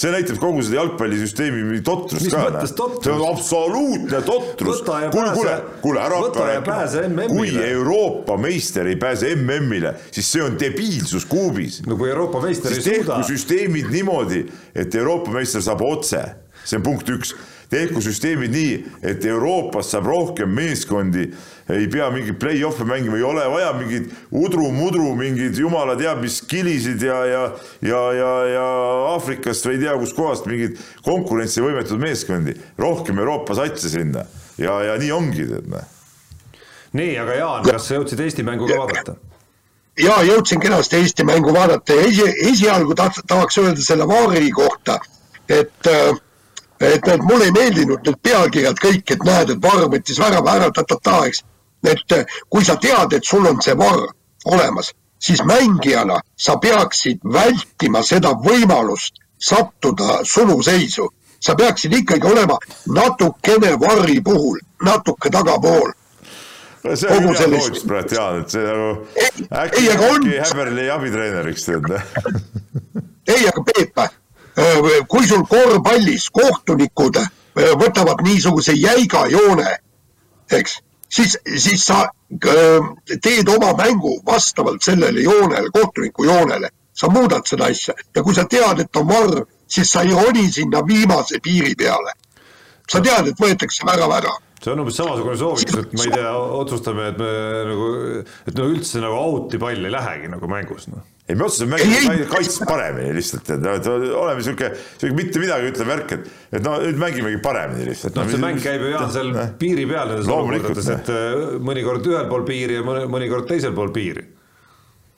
see näitab kogu seda jalgpallisüsteemi totrust ka. see on absoluutne totrus. kuule, kuule, kuule ära hakka rääkima. kui Euroopa meister ei pääse MM-ile, siis see on debiilsus kuubis. no kui Euroopa meister ei suuda. süsteemid niimoodi, et Euroopa meister saab otse, see on punkt üks tehku süsteemid nii, et Euroopas saab rohkem meeskondi, ei pea mingeid play-off'e mängima, ei ole vaja mingeid udru-mudru, mingeid jumala teab mis kilisid ja, ja, ja, ja, ja Aafrikast või ei tea kuskohast mingeid konkurentsivõimetud meeskondi, rohkem Euroopa satsi sinna. Ja, ja nii ongi, tead näe. Nii, aga Jaan, kas sa jõudsid Eesti mängu ka vaadata? ja jõudsin kenasti Eesti mängu vaadata ja esi, esialgu tahaks öelda selle Vaari kohta, et äh, et need mulle ei meeldinud need pealkirjad kõik, et näed, et Varr võttis värava ära, ta-ta-ta, eks. et äh, kui sa tead, et sul on see Varr olemas, siis mängijana sa peaksid vältima seda võimalust sattuda suluseisu. sa peaksid ikkagi olema natukene Varri puhul, natuke tagapool see on soovitus praegu Jaan, et see nagu äkki, äkki Häberli abitreeneriks tead. ei, aga Peep, kui sul korvpallis kohtunikud äh, võtavad niisuguse jäiga joone, eks, siis, siis sa äh, teed oma mängu vastavalt sellele joonele, kohtuniku joonele, sa muudad seda asja. Ja kui sa tead, et on varr, siis sa ei roni sinna viimase piiri peale. sa tead, et võetakse värav ära see on umbes samasugune soovitus, et ma ei tea, otsustame, et me nagu, et no üldse nagu out'i pall ei lähegi nagu mängus, noh ei, me otsustasime mängida kaitst paremini lihtsalt, et, oleme sihuke, sihuke mitte midagi ütlev värk, et, et no nüüd mängimegi paremini lihtsalt. noh, see mäng käib ju Jaan seal no, piiri peal nendes olukordades, et äh, mõnikord ühel pool piiri ja mõnikord teisel pool piiri.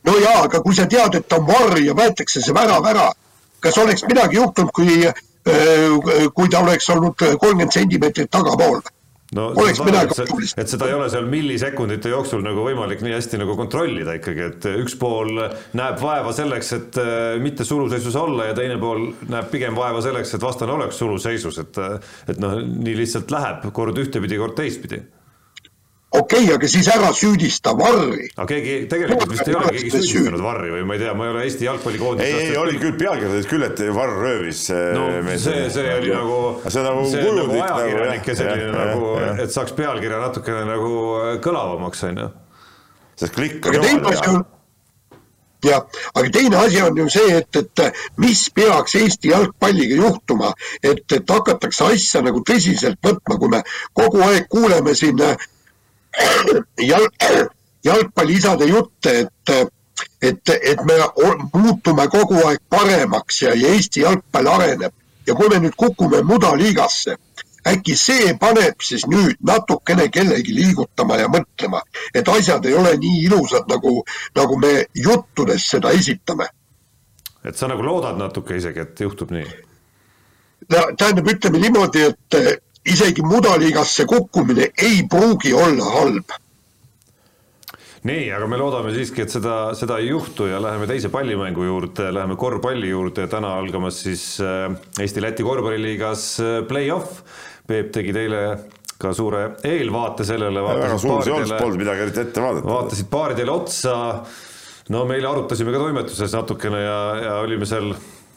no jaa, aga kui sa tead, et on varr ja võetakse see värav ära, kas oleks midagi juhtunud, kui, äh, kui ta oleks olnud kolmkümmend sentimeetrit tagapool? No oleks midagi et, et seda ei ole seal millisekundite jooksul nagu võimalik nii hästi nagu kontrollida ikkagi, et üks pool näeb vaeva selleks, et äh, mitte suluseisus olla ja teine pool näeb pigem vaeva selleks, et vastane oleks suluseisus, et et noh, nii lihtsalt läheb kord ühtepidi, kord teistpidi okei okay,, aga siis ära süüdista Varri. aga keegi, tegelikult vist ei ole keegi süüdistanud Varri või ma ei tea, ma ei ole Eesti jalgpallikoondise ei, ei oli küll pealkirjades küll, et Varr röövis äh, no, see, see oli nagu see on nagu, see on nagu ajakirjanike nagu, selline ja, nagu, et saaks pealkirja natukene nagu kõlavamaks, on ju. sest klikk on jumala hea. jah, aga teine asi on ju see, et, et mis peaks Eesti jalgpalliga juhtuma, et, et hakatakse asja nagu tõsiselt võtma, kui me kogu aeg kuuleme siin äh, jalg, jalgpalliisade jutte, et, et, et me muutume kogu aeg paremaks ja, ja Eesti jalgpall areneb. ja kui me nüüd kukume mudaliigasse, äkki see paneb siis nüüd natukene kellegi liigutama ja mõtlema, et asjad ei ole nii ilusad, nagu, nagu me juttudes seda esitame. et sa nagu loodad natuke isegi, et juhtub nii? tähendab, ütleme niimoodi, et isegi mudaliigasse kukkumine ei pruugi olla halb. nii, aga me loodame siiski, et seda, seda ei juhtu ja läheme teise pallimängu juurde, läheme korvpalli juurde ja täna algamas siis äh, Eesti-Läti korvpalliliigas äh, play-off. Peep tegi teile ka suure eelvaate sellele. väga suur see olnud, polnud midagi eriti ette vaadata. vaatasid paaridele otsa. no meile arutasime ka toimetuses natukene ja, ja olime seal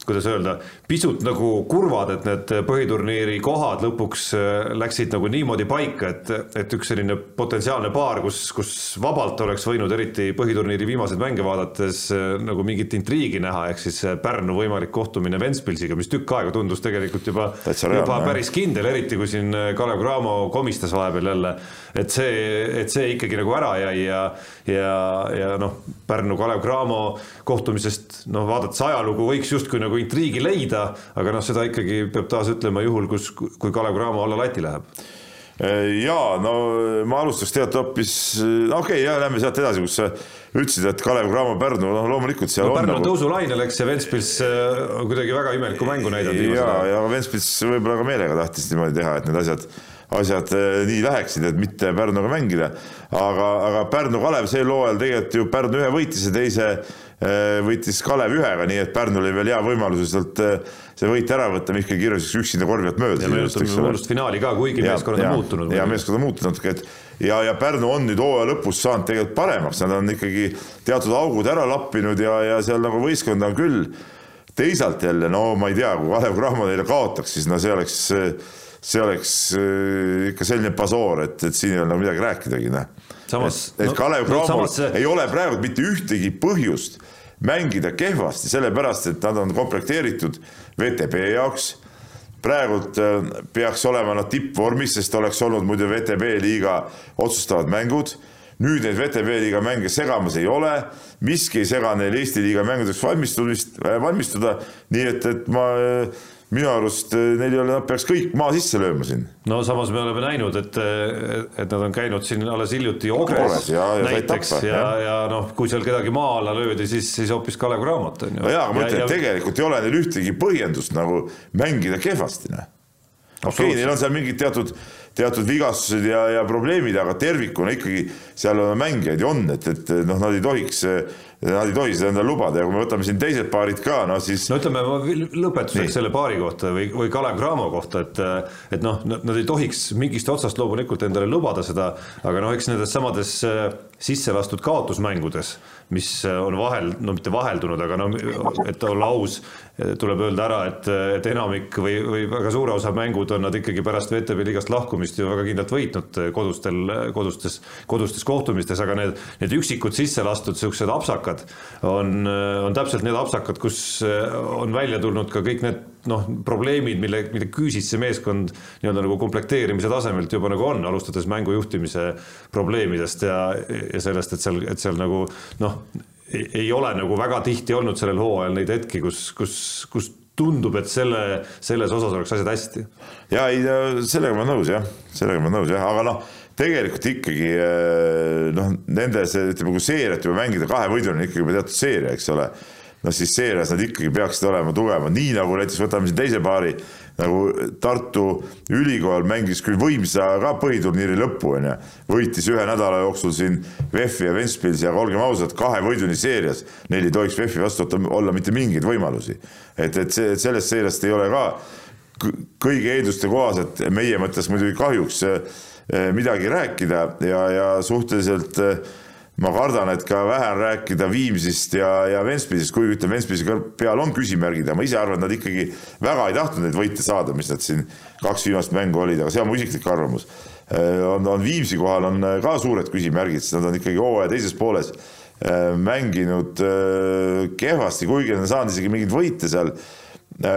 kuidas öelda, pisut nagu kurvad, et need põhiturniiri kohad lõpuks äh, läksid nagu niimoodi paika, et, et üks selline potentsiaalne paar, kus, kus vabalt oleks võinud eriti põhiturniiri viimaseid mänge vaadates äh, nagu mingit intriigi näha, ehk siis äh, Pärnu võimalik kohtumine Ventspilsiga, mis tükk aega tundus tegelikult juba, juba päris kindel, eriti kui siin Kalev Cramo komistas vahepeal jälle, et see, et see ikkagi nagu ära jäi ja, ja, ja noh, Pärnu-Kalev Cramo kohtumisest noh, vaadates ajalugu võiks justkui nagu nagu intriigi leida, aga noh, seda ikkagi peab taas ütlema juhul, kus, kui Kalev Cramo alla lati läheb ja no ma alustaks tegelikult hoopis, okei okay,, ja lähme sealt edasi, kus sa ütlesid, et Kalev Cramo Pärnu, noh loomulikult seal no, on. Pärnu nagu... tõusulainel, eks ja Ventspils äh, on kuidagi väga imelikku mängu näidanud. ja, ja Ventspils võib-olla ka meelega tahtis niimoodi teha, et need asjad, asjad äh, nii läheksid, et mitte Pärnuga mängida. aga, aga Pärnu Kalev sel hooajal tegelikult ju Pärnu ühe võitis ja teise Äh, võitis Kalev ühega, nii et Pärnul oli veel hea võimalus sealt äh, see võit ära võtta, Mihkel Kirjuseks üksinda korvi alt mööda. ja meenutame olulist finaali ka, kuigi meeskonnad on muutunud. ja meeskond on muutunud natuke, et ja, ja Pärnu on nüüd hooaja lõpus saanud tegelikult paremaks, nad on ikkagi teatud augud ära lappinud ja, ja seal nagu võistkonda on küll. teisalt jälle, no ma ei tea, kui Kalev Cramo neile kaotaks, siis no see oleks, see oleks äh, ikka selline basoor, et, et siin ei ole nagu midagi rääkidagi, noh. et, et no, Kalev Cramol no, ei ole praegu mitte ühtegi põhjust mängida kehvasti, sellepärast et nad on komplekteeritud VTB jaoks. praegult äh, peaks olema nad tippvormis, sest oleks olnud muidu VTB liiga otsustavad mängud. nüüd neid VTB liiga mänge segamas ei ole, miski ei sega neil Eesti liiga mängudeks valmistumist, äh, valmistuda, nii et, et ma minu arust eh, neil ei ole, nad peaks kõik maa sisse lööma siin. no samas me oleme näinud, et, et nad on käinud siin alles hiljuti Ogres ja, ja näiteks tappa, ja, ja, ja noh, kui seal kedagi maa alla löödi, siis, siis hoopis Kalev Cramo on ju. no jaa, aga ma ütlen, et tegelikult ei ole neil ühtegi põhjendust nagu mängida kehvasti, noh. okei okay,, neil on seal mingid teatud teatud vigastused ja, ja probleemid, aga tervikuna ikkagi seal mängijaid ju on, et, et noh, nad ei tohiks nad ei tohi seda endale lubada ja kui me võtame siin teised paarid ka, no siis. no ütleme lõpetuseks Nii. selle paari kohta või, või Kalev Cramo kohta, et, et noh, nad ei tohiks mingist otsast loomulikult endale lubada seda, aga noh, eks nendes samades äh, sisse lastud kaotusmängudes, mis on vahel, no mitte vaheldunud, aga no et olla aus, tuleb öelda ära, et, et enamik või, või väga suure osa mängud on nad ikkagi pärast VTB liigast lahkumist ju väga kindlalt võitnud kodustel, kodustes, kodustes kohtumistes, aga need, need üksikud sisse lastud niisugused apsakad, on, on täpselt need apsakad, kus on välja tulnud ka kõik need noh, probleemid, mille, mille küüsis see meeskond nii-öelda nagu komplekteerimise tasemelt juba nagu on, alustades mängu juhtimise probleemidest ja, ja sellest, et seal, et seal nagu noh, ei ole nagu väga tihti olnud sellel hooajal neid hetki, kus, kus, kus tundub, et selle, selles osas oleks asjad hästi. ja ei, sellega ma olen nõus jah, sellega ma olen nõus jah, aga noh tegelikult ikkagi eh, noh, nende see, ütleme, kui seeriat juba mängida kahe võiduni ikkagi teatud seeria, eks ole. Noh, siis seerias nad ikkagi peaksid olema tugevad, nii nagu näiteks võtame siin teise paari, nagu Tartu Ülikool mängis küll võimsa ka põhiturniiri lõppu, onju. võitis ühe nädala jooksul siin VEF-i ja Ventspilsi, aga olgem ausad, kahe võiduni seerias neil ei tohiks VEF-i vastu olla mitte mingeid võimalusi. et, et see, sellest seeriast ei ole ka kõigi eelduste kohaselt meie mõttes muidugi kahjuks Eh, midagi rääkida ja, ja suhteliselt eh, ma kardan, et ka vähe on rääkida Viimsist ja, ja Ventspilsist, kuigi ütleme, Ventspilsi peal on küsimärgid, aga ma ise arvan, et nad ikkagi väga ei tahtnud neid võite saada, mis nad siin kaks viimast mängu olid, aga see on mu isiklik arvamus. Eh, on, on Viimsi kohal on ka suured küsimärgid, sest nad on ikkagi hooaja teises pooles mänginud kehvasti, kuigi nad on saanud isegi mingeid võite seal Äh,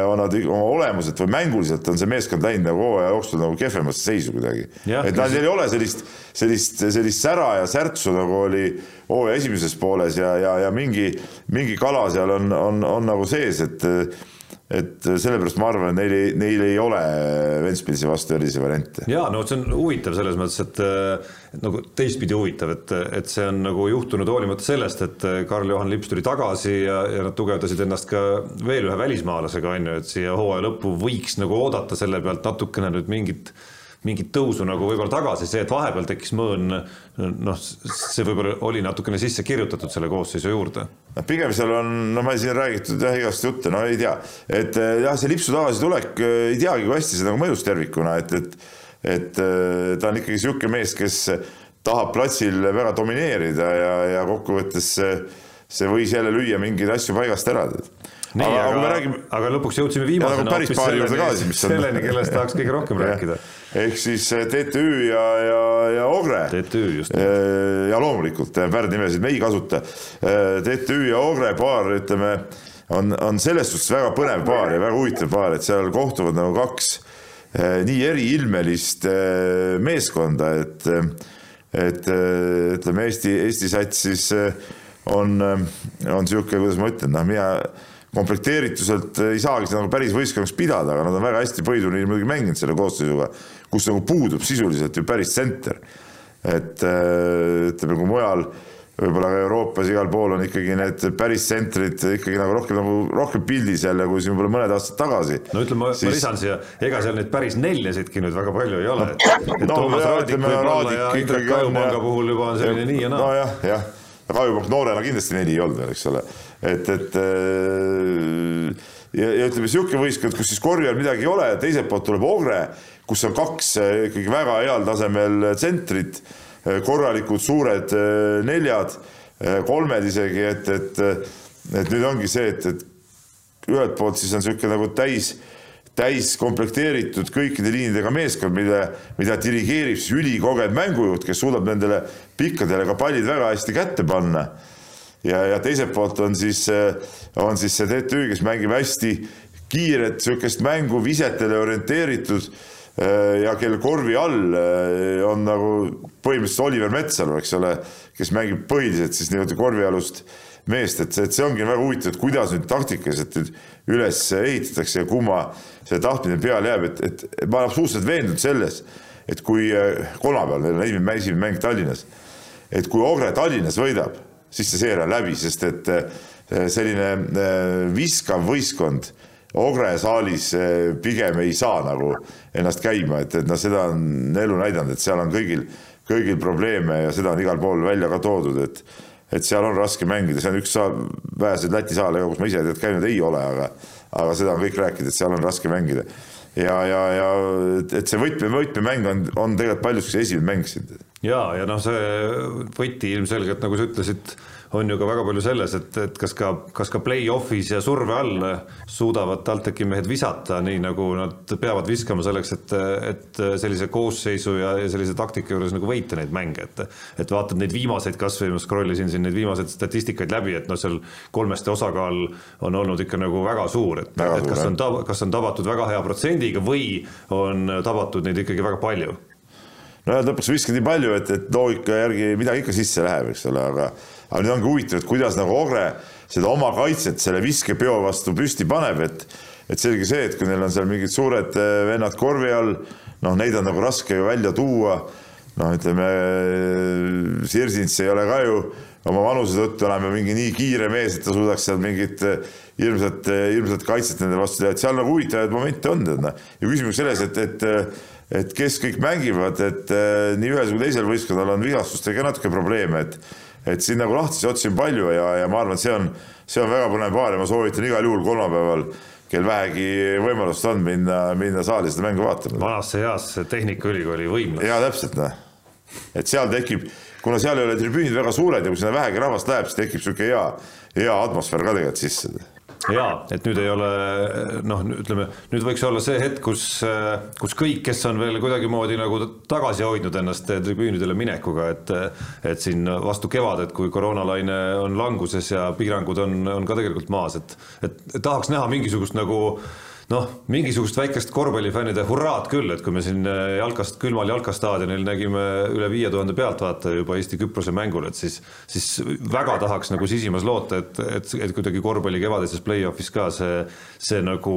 on nad oma olemuselt või mänguliselt on see meeskond läinud nagu hooaja jooksul nagu kehvemasse seisu kuidagi. et neil ei ole sellist, sellist, sellist sära ja särtsu nagu oli hooaja esimeses pooles ja, ja, ja mingi, mingi kala seal on, on, on nagu sees, et et sellepärast ma arvan, neil ei, neil ei ole Ventspilsi vastu erilisi variante. ja no see on huvitav selles mõttes, et, et nagu teistpidi huvitav, et, et see on nagu juhtunud hoolimata sellest, et Karl-Juhan Lips tuli tagasi ja, ja nad tugevdasid ennast ka veel ühe välismaalasega on ju, et siia hooaja lõppu võiks nagu oodata selle pealt natukene nüüd mingit mingit tõusu nagu võib-olla tagasi, see, et vahepeal tekkis mõõn, noh, see võib-olla oli natukene sisse kirjutatud selle koosseisu juurde. pigem seal on, no ma siin räägitud jah igast jutte, no ei tea, et eh, jah, see lipsu tagasitulek, eh, ei teagi, kui hästi see nagu mõjus tervikuna, et, et et eh, ta on ikkagi niisugune mees, kes tahab platsil väga domineerida ja, ja kokkuvõttes see, see võis jälle lüüa mingeid asju paigast ära nii, aga, aga, räägime... aga lõpuks jõudsime viimasena nagu hoopis selleni, selleni, kellest tahaks kõige rohkem rääkida. ehk siis eh, TTÜ ja, ja, ja Ogre. TTÜ just. Eh, ja loomulikult värdnimesid me ei kasuta. Eh, TTÜ ja Ogre paar, ütleme, on, on selles suhtes väga põnev paar ja väga huvitav paar, et seal kohtuvad nagu kaks nii eriilmelist meeskonda, et et ütleme, Eesti, Eesti sats siis on, on niisugune, kuidas ma ütlen, noh, mina komplekteerituselt ei saagi seda nagu päris võistkonnaks pidada, aga nad on väga hästi põhiturniiri muidugi mänginud selle koosseisuga, kus nagu puudub sisuliselt ju päris tsenter. et äh, ütleme, kui mujal võib-olla ka Euroopas igal pool on ikkagi need päris tsentrid ikkagi nagu rohkem nagu rohkem pildis jälle kui siin võib-olla mõned aastad tagasi. no ütleme, ma siis... lisan siia, ega seal neid päris neljasidki nüüd väga palju ei ole, no, ja Kajupanga puhul juba on selline nii ja naa. nojah, jah, Kajupank noorena kindlasti neli ei olnud veel, eks ole et, et äh, ja, ja ütleme, niisugune võistkond, kus siis korvpall midagi ei ole, teiselt poolt tuleb Ogre, kus on kaks äh, ikkagi väga heal tasemel tsentrit, äh, korralikud suured neljad, kolmed isegi, et, et, et nüüd ongi see, et, et ühelt poolt siis on niisugune nagu täis, täis komplekteeritud kõikide liinidega meeskond, mille, mida dirigeerib siis ülikogenud mängujuht, kes suudab nendele pikkadele ka pallid väga hästi kätte panna ja, ja teiselt poolt on siis, on siis see TTÜ, kes mängib hästi kiiret sihukest mängu visetele orienteeritud ja kelle korvi all on nagu põhimõtteliselt Oliver Metsalu, eks ole, kes mängib põhiliselt siis nii-öelda korvialust meest, et, et see ongi väga huvitav, et kuidas nüüd taktikaliselt nüüd üles ehitatakse ja kumma see tahtmine peale jääb, et, et, et ma olen absoluutselt veendunud selles, et kui kolmapäeval meil on esimene, esimene mäng Tallinnas, et kui Ogre Tallinnas võidab, siis see seeria on läbi, sest et selline viskav võistkond Ogre saalis pigem ei saa nagu ennast käima, et, et noh, seda on elu näidanud, et seal on kõigil, kõigil probleeme ja seda on igal pool välja ka toodud, et et seal on raske mängida, see on üks saal, väheseid Läti saale, kus ma ise tead käinud ei ole, aga aga seda on kõik rääkinud, et seal on raske mängida. ja, ja, ja et see võtme, võtmemäng on, on tegelikult paljuski esimene mäng siin. Ja, ja noh, see võti ilmselgelt, nagu sa ütlesid on ju ka väga palju selles, et, et kas ka, kas ka play-off'is ja surve all suudavad TalTechi mehed visata nii, nagu nad peavad viskama selleks, et, et sellise koosseisu ja, ja sellise taktika juures nagu võita neid mänge, et et vaatad neid viimaseid kasvõi, ma scroll isin siin neid viimaseid statistikaid läbi, et noh, seal kolmeste osakaal on olnud ikka nagu väga suur, et, et kas on, kas on tabatud väga hea protsendiga või on tabatud neid ikkagi väga palju no lõpuks viskad nii palju, et, et loogika järgi midagi ikka sisse läheb, eks ole, aga aga nüüd ongi huvitav, et kuidas nagu Ogre seda oma kaitset selle viskepeo vastu püsti paneb, et et selge see, et kui neil on seal mingid suured äh, vennad korvi all, noh, neid on nagu raske ju välja tuua. noh, ütleme Sirsins ei ole ka ju oma vanuse tõttu enam mingi nii kiire mees, et ta suudaks seal mingit äh, hirmsat, hirmsat kaitset nende vastu teha, et seal nagu huvitavaid momente on, tead noh. ja küsimus selles, et, et et kes kõik mängivad, et nii ühes kui teisel võistkonnal on vigastustega natuke probleeme, et et siin nagu lahtisi otsi on palju ja, ja ma arvan, et see on, see on väga põnev paar ja ma soovitan igal juhul kolmapäeval kel vähegi võimalust on minna, minna saali seda mängu vaatama. vanasse heasse Tehnikaülikooli võimlas. jaa, täpselt noh, et seal tekib, kuna seal ei ole tribüünid väga suured ja kui sinna vähegi rahvast läheb, siis tekib niisugune hea, hea atmosfäär ka tegelikult sisse ja et nüüd ei ole noh, ütleme nüüd võiks olla see hetk, kus, kus kõik, kes on veel kuidagimoodi nagu tagasi hoidnud ennast tribüünidele minekuga, et et siin vastu kevadet, kui koroonalaine on languses ja piirangud on, on ka tegelikult maas, et et tahaks näha mingisugust nagu noh, mingisugust väikest korvpallifännide hurraad küll, et kui me siin äh, jalkast, külmal jalkastaadionil nägime üle viie tuhande pealtvaataja juba Eesti-Küprose mängul, et siis, siis väga tahaks nagu sisimas loota, et, et, et kuidagi korvpalli kevadises play-off'is ka see, see nagu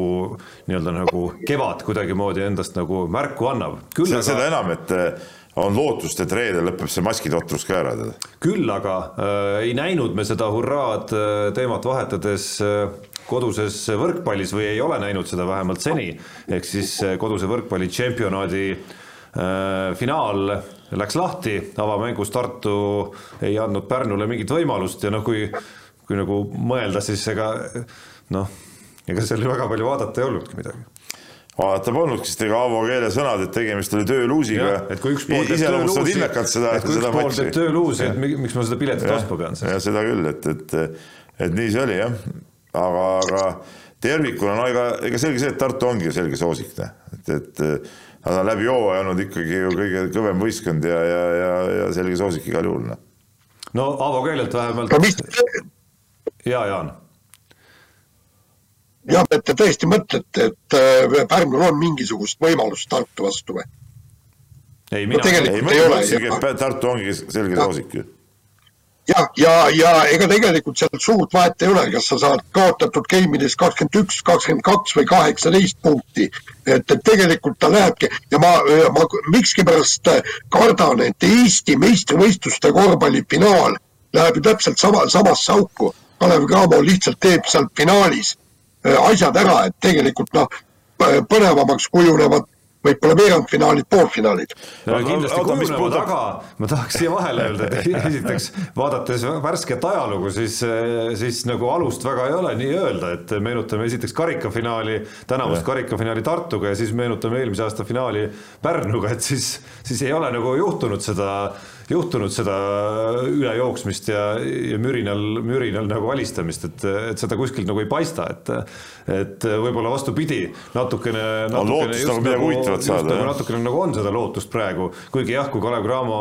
nii-öelda nagu kevad kuidagimoodi endast nagu märku annab. seda, seda enam, et äh, on lootust, et reedel lõpeb see maskitotrus ka ära. küll aga äh, ei näinud me seda hurraad äh, teemat vahetades äh, koduses võrkpallis või ei ole näinud seda vähemalt seni, ehk siis eh, koduse võrkpalli tšempionaadi äh, finaal läks lahti, avamängus Tartu ei andnud Pärnule mingit võimalust ja noh, kui, kui nagu mõelda, siis ega noh, ega seal väga palju vaadata ei olnudki midagi vaata polnudki, sest ega Aavo Keele sõnad, et tegemist oli tööluusiga. et kui üks pool teeb tööluusi, et kui üks pool teeb tööluusi, et miks ma seda piletit ostma pean siis. ja seda küll, et, et, et nii see oli jah aga, aga tervikuna no ega, ega selge see, et Tartu ongi selge soosik, noh, et, et nad on läbi hooaja olnud ikkagi ju kõige kõvem võistkond ja, ja, ja, ja selge soosik igal juhul, noh. no Aavo Keelelt vähemalt. ja Jaan. Jah, et te tõesti mõtlete, et äh, Pärnul on mingisugust võimalust Tartu vastu või? ei, mina no, ei, ma mõtlesingi, et Tartu ongi selge soosik ju ja, ja, ja ega tegelikult sealt suurt vahet ei ole, kas sa saad kaotatud game'ides kakskümmend üks, kakskümmend kaks või kaheksateist punkti. et, et tegelikult ta lähebki ja ma, ma mikskipärast kardan, et Eesti meistrivõistluste korvpallifinaal läheb ju täpselt sama, samasse auku. Kalev Cramo lihtsalt teeb seal finaalis asjad ära, et tegelikult noh, põnevamaks kujunevad võib-olla veerandfinaalid, poolfinaalid. kindlasti kujunevad, aga ma tahaks siia vahele öelda, et esiteks vaadates värsket ajalugu, siis, siis nagu alust väga ei ole nii öelda, et meenutame esiteks karikafinaali, tänavust karikafinaali Tartuga ja siis meenutame eelmise aasta finaali Pärnuga, et siis, siis ei ole nagu juhtunud seda juhtunud seda ülejooksmist ja, ja mürinal, mürinal nagu alistamist, et, et seda kuskilt nagu ei paista, et et võib-olla vastupidi, natukene, natukene. on lootust nagu midagi huvitavat saada. Nagu natukene nagu on seda lootust praegu, kuigi jah, kui Kalev Cramo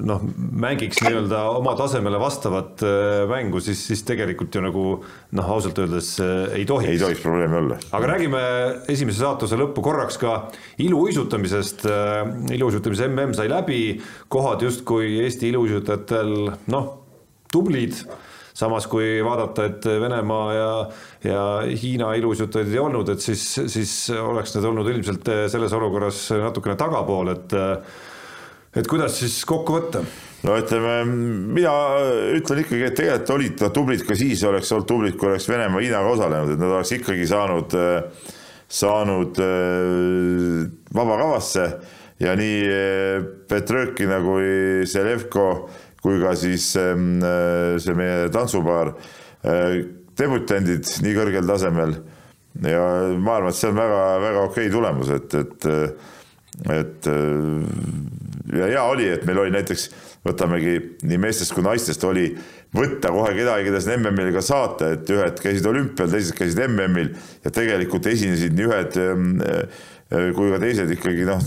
noh, mängiks nii-öelda oma tasemele vastavat äh, mängu, siis, siis tegelikult ju nagu noh, ausalt öeldes äh, ei tohiks. ei tohiks probleemi olla. aga räägime esimese saatuse lõppu korraks ka iluuisutamisest. Äh, iluuisutamise mm sai läbi, kohad justkui Eesti iluuisutajatel noh, tublid samas kui vaadata, et Venemaa ja, ja Hiina iluuisutajaid ei olnud, et siis, siis oleks need olnud ilmselt selles olukorras natukene tagapool, et et kuidas siis kokku võtta? no ütleme, mina ütlen ikkagi, et tegelikult olid nad tublid ka siis, oleks olnud tublid, kui oleks Venemaa Hiinaga osalenud, et nad oleks ikkagi saanud, saanud vabakavasse ja nii Petrõkina kui Selevko kui ka siis ähm, äh, see meie tantsupaar, äh, debutandid nii kõrgel tasemel. Ja ma arvan, et see on väga-väga okei tulemus, et, et et ja hea oli, et meil oli näiteks, võtamegi nii meestest kui naistest oli võtta kohe kedagi, keda siin MM-il ka saata, et ühed käisid olümpial, teised käisid MM-il ja tegelikult esinesid nii ühed äh, kui ka teised ikkagi noh,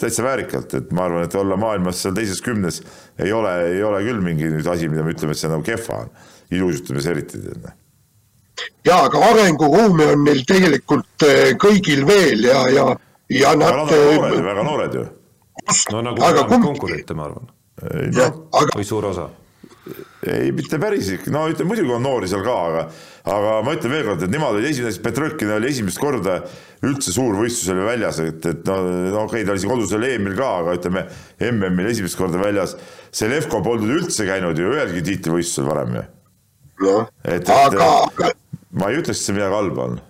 täitsa väärikalt, et ma arvan, et olla maailmas seal teises kümnes ei ole, ei ole küll mingi nüüd asi, mida me ütleme, et see nagu kehva on, ilusustamises eriti. Noh. ja aga arenguruumi on neil tegelikult eh, kõigil veel ja, ja, ja nad. väga noored, eh, väga noored ju. no nagu aga konkurente, ma arvan. No, aga... või suur osa ei, mitte päris, no ütleme muidugi on noori seal ka, aga, aga ma ütlen veelkord, et nemad olid esimesed, Petrõkin oli esimest korda üldse suur võistlus oli väljas, et, et no, no okei okay,, ta oli siin kodusel EM-il ka, aga ütleme MM-il esimest korda väljas. Selevko polnud üldse käinud ju ühelgi tiitlivõistlusel varem ju. noh, aga. ma ei ütleks, et see midagi halba on.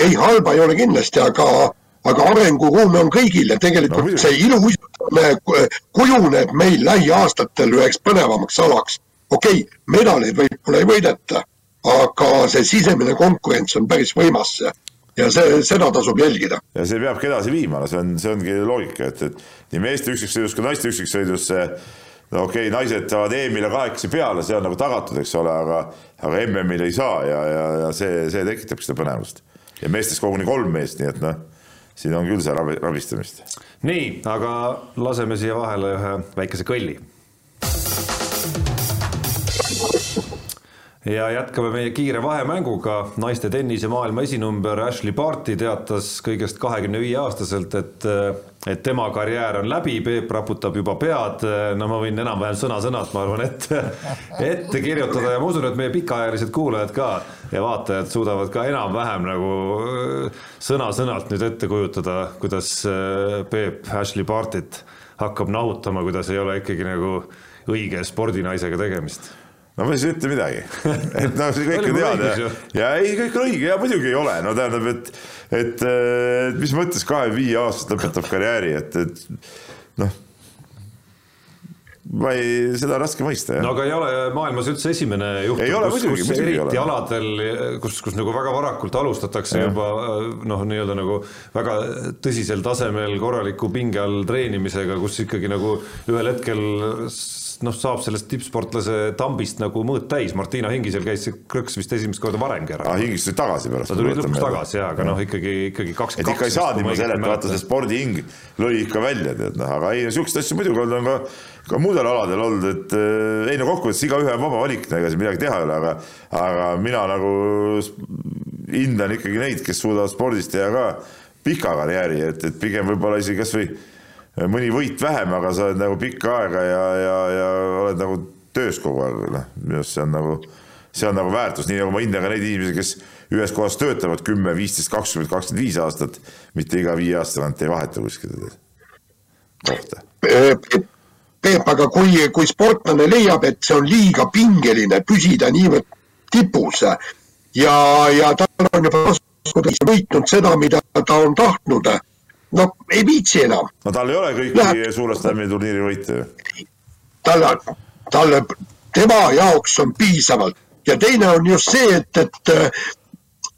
ei, halba ei ole kindlasti, aga, aga arenguruumi on kõigil ja tegelikult no, see iluuisutamine kujuneb meil lähiaastatel üheks põnevamaks alaks okei okay,, medaleid võib-olla ei võideta, aga see sisemine konkurents on päris võimas ja see, seda tasub jälgida. ja see peabki edasi viima, no see on, see ongi loogika, et, et nii meeste üksikssõidus kui naiste üksikssõidus see no okei okay,, naised saavad EM-ile kahekesi peale, see on nagu tagatud, eks ole, aga, aga MM-il ei saa ja, ja, ja see, see tekitabki seda põnevust. ja meestes koguni kolm meest, nii et noh, siin on küll see rabi, rabistamist. nii, aga laseme siia vahele ühe väikese kõlli ja jätkame meie kiire vahemänguga. naiste tennise maailma esinumber Ashley Barti teatas kõigest kahekümne viie aastaselt, et, et tema karjäär on läbi, Peep raputab juba pead. no ma võin enam-vähem sõna-sõnalt, ma arvan, ette, ette kirjutada ja ma usun, et meie pikaajalised kuulajad ka ja vaatajad suudavad ka enam-vähem nagu sõna-sõnalt nüüd ette kujutada, kuidas Peep Ashley Bartit hakkab nahutama, kuidas ei ole ikkagi nagu õige spordinaisega tegemist no ma ei ütle midagi. Et noh, see kõik on teada. ja, ja ei, kõik on õige. Ja muidugi ei ole, no tähendab, et, et, et mis mõttes kahe-viie aastast lõpetab karjääri, et, et noh ma ei, seda on raske mõista. no aga ei ole maailmas üldse esimene juhtum, kus, kus eriti aladel, kus, kus nagu väga varakult alustatakse ja. juba noh, nii-öelda nagu väga tõsisel tasemel korraliku pinge all treenimisega, kus ikkagi nagu ühel hetkel noh, saab sellest tippsportlase tambist nagu mõõt täis, Martina Hingisel käis see krõks vist esimest korda varemgi ära. aa, Hingis tuli tagasi pärast. ta tuli lõpuks tagasi jaa, aga noh, ikkagi, ikkagi kaks. et ikka ei saa niimoodi seletada, vaata see spordihing lõi ikka välja, tead noh, aga ei, niisuguseid asju muidugi olnud on ka, ka muudel aladel olnud, et äh, ei no kokkuvõttes igaühe vaba valik, ega siin midagi teha ei ole, aga, aga mina nagu hindan ikkagi neid, kes suudavad spordis teha ka pika karjääri, et, et pigem võib-olla isegi kasvõi mõni võit vähem, aga sa oled nagu pikka aega ja, ja, ja oled nagu töös kogu aeg, noh, minu arust see on nagu, see on nagu väärtus, nii nagu ma hindan ka neid inimesi, kes ühes kohas töötavad kümme, viisteist, kakskümmend, kakskümmend viis aastat, mitte iga viie aasta tagant ei vaheta kuskil kohta. Peep, aga kui, kui sportlane leiab, et see on liiga pingeline püsida niivõrd tipus ja, ja tal on juba võitnud seda, mida ta on tahtnud no ei viitsi enam. no tal ei ole kõiki Läheb... suure slam'i turniiri võite ju. talle, talle, tema jaoks on piisavalt ja teine on just see, et, et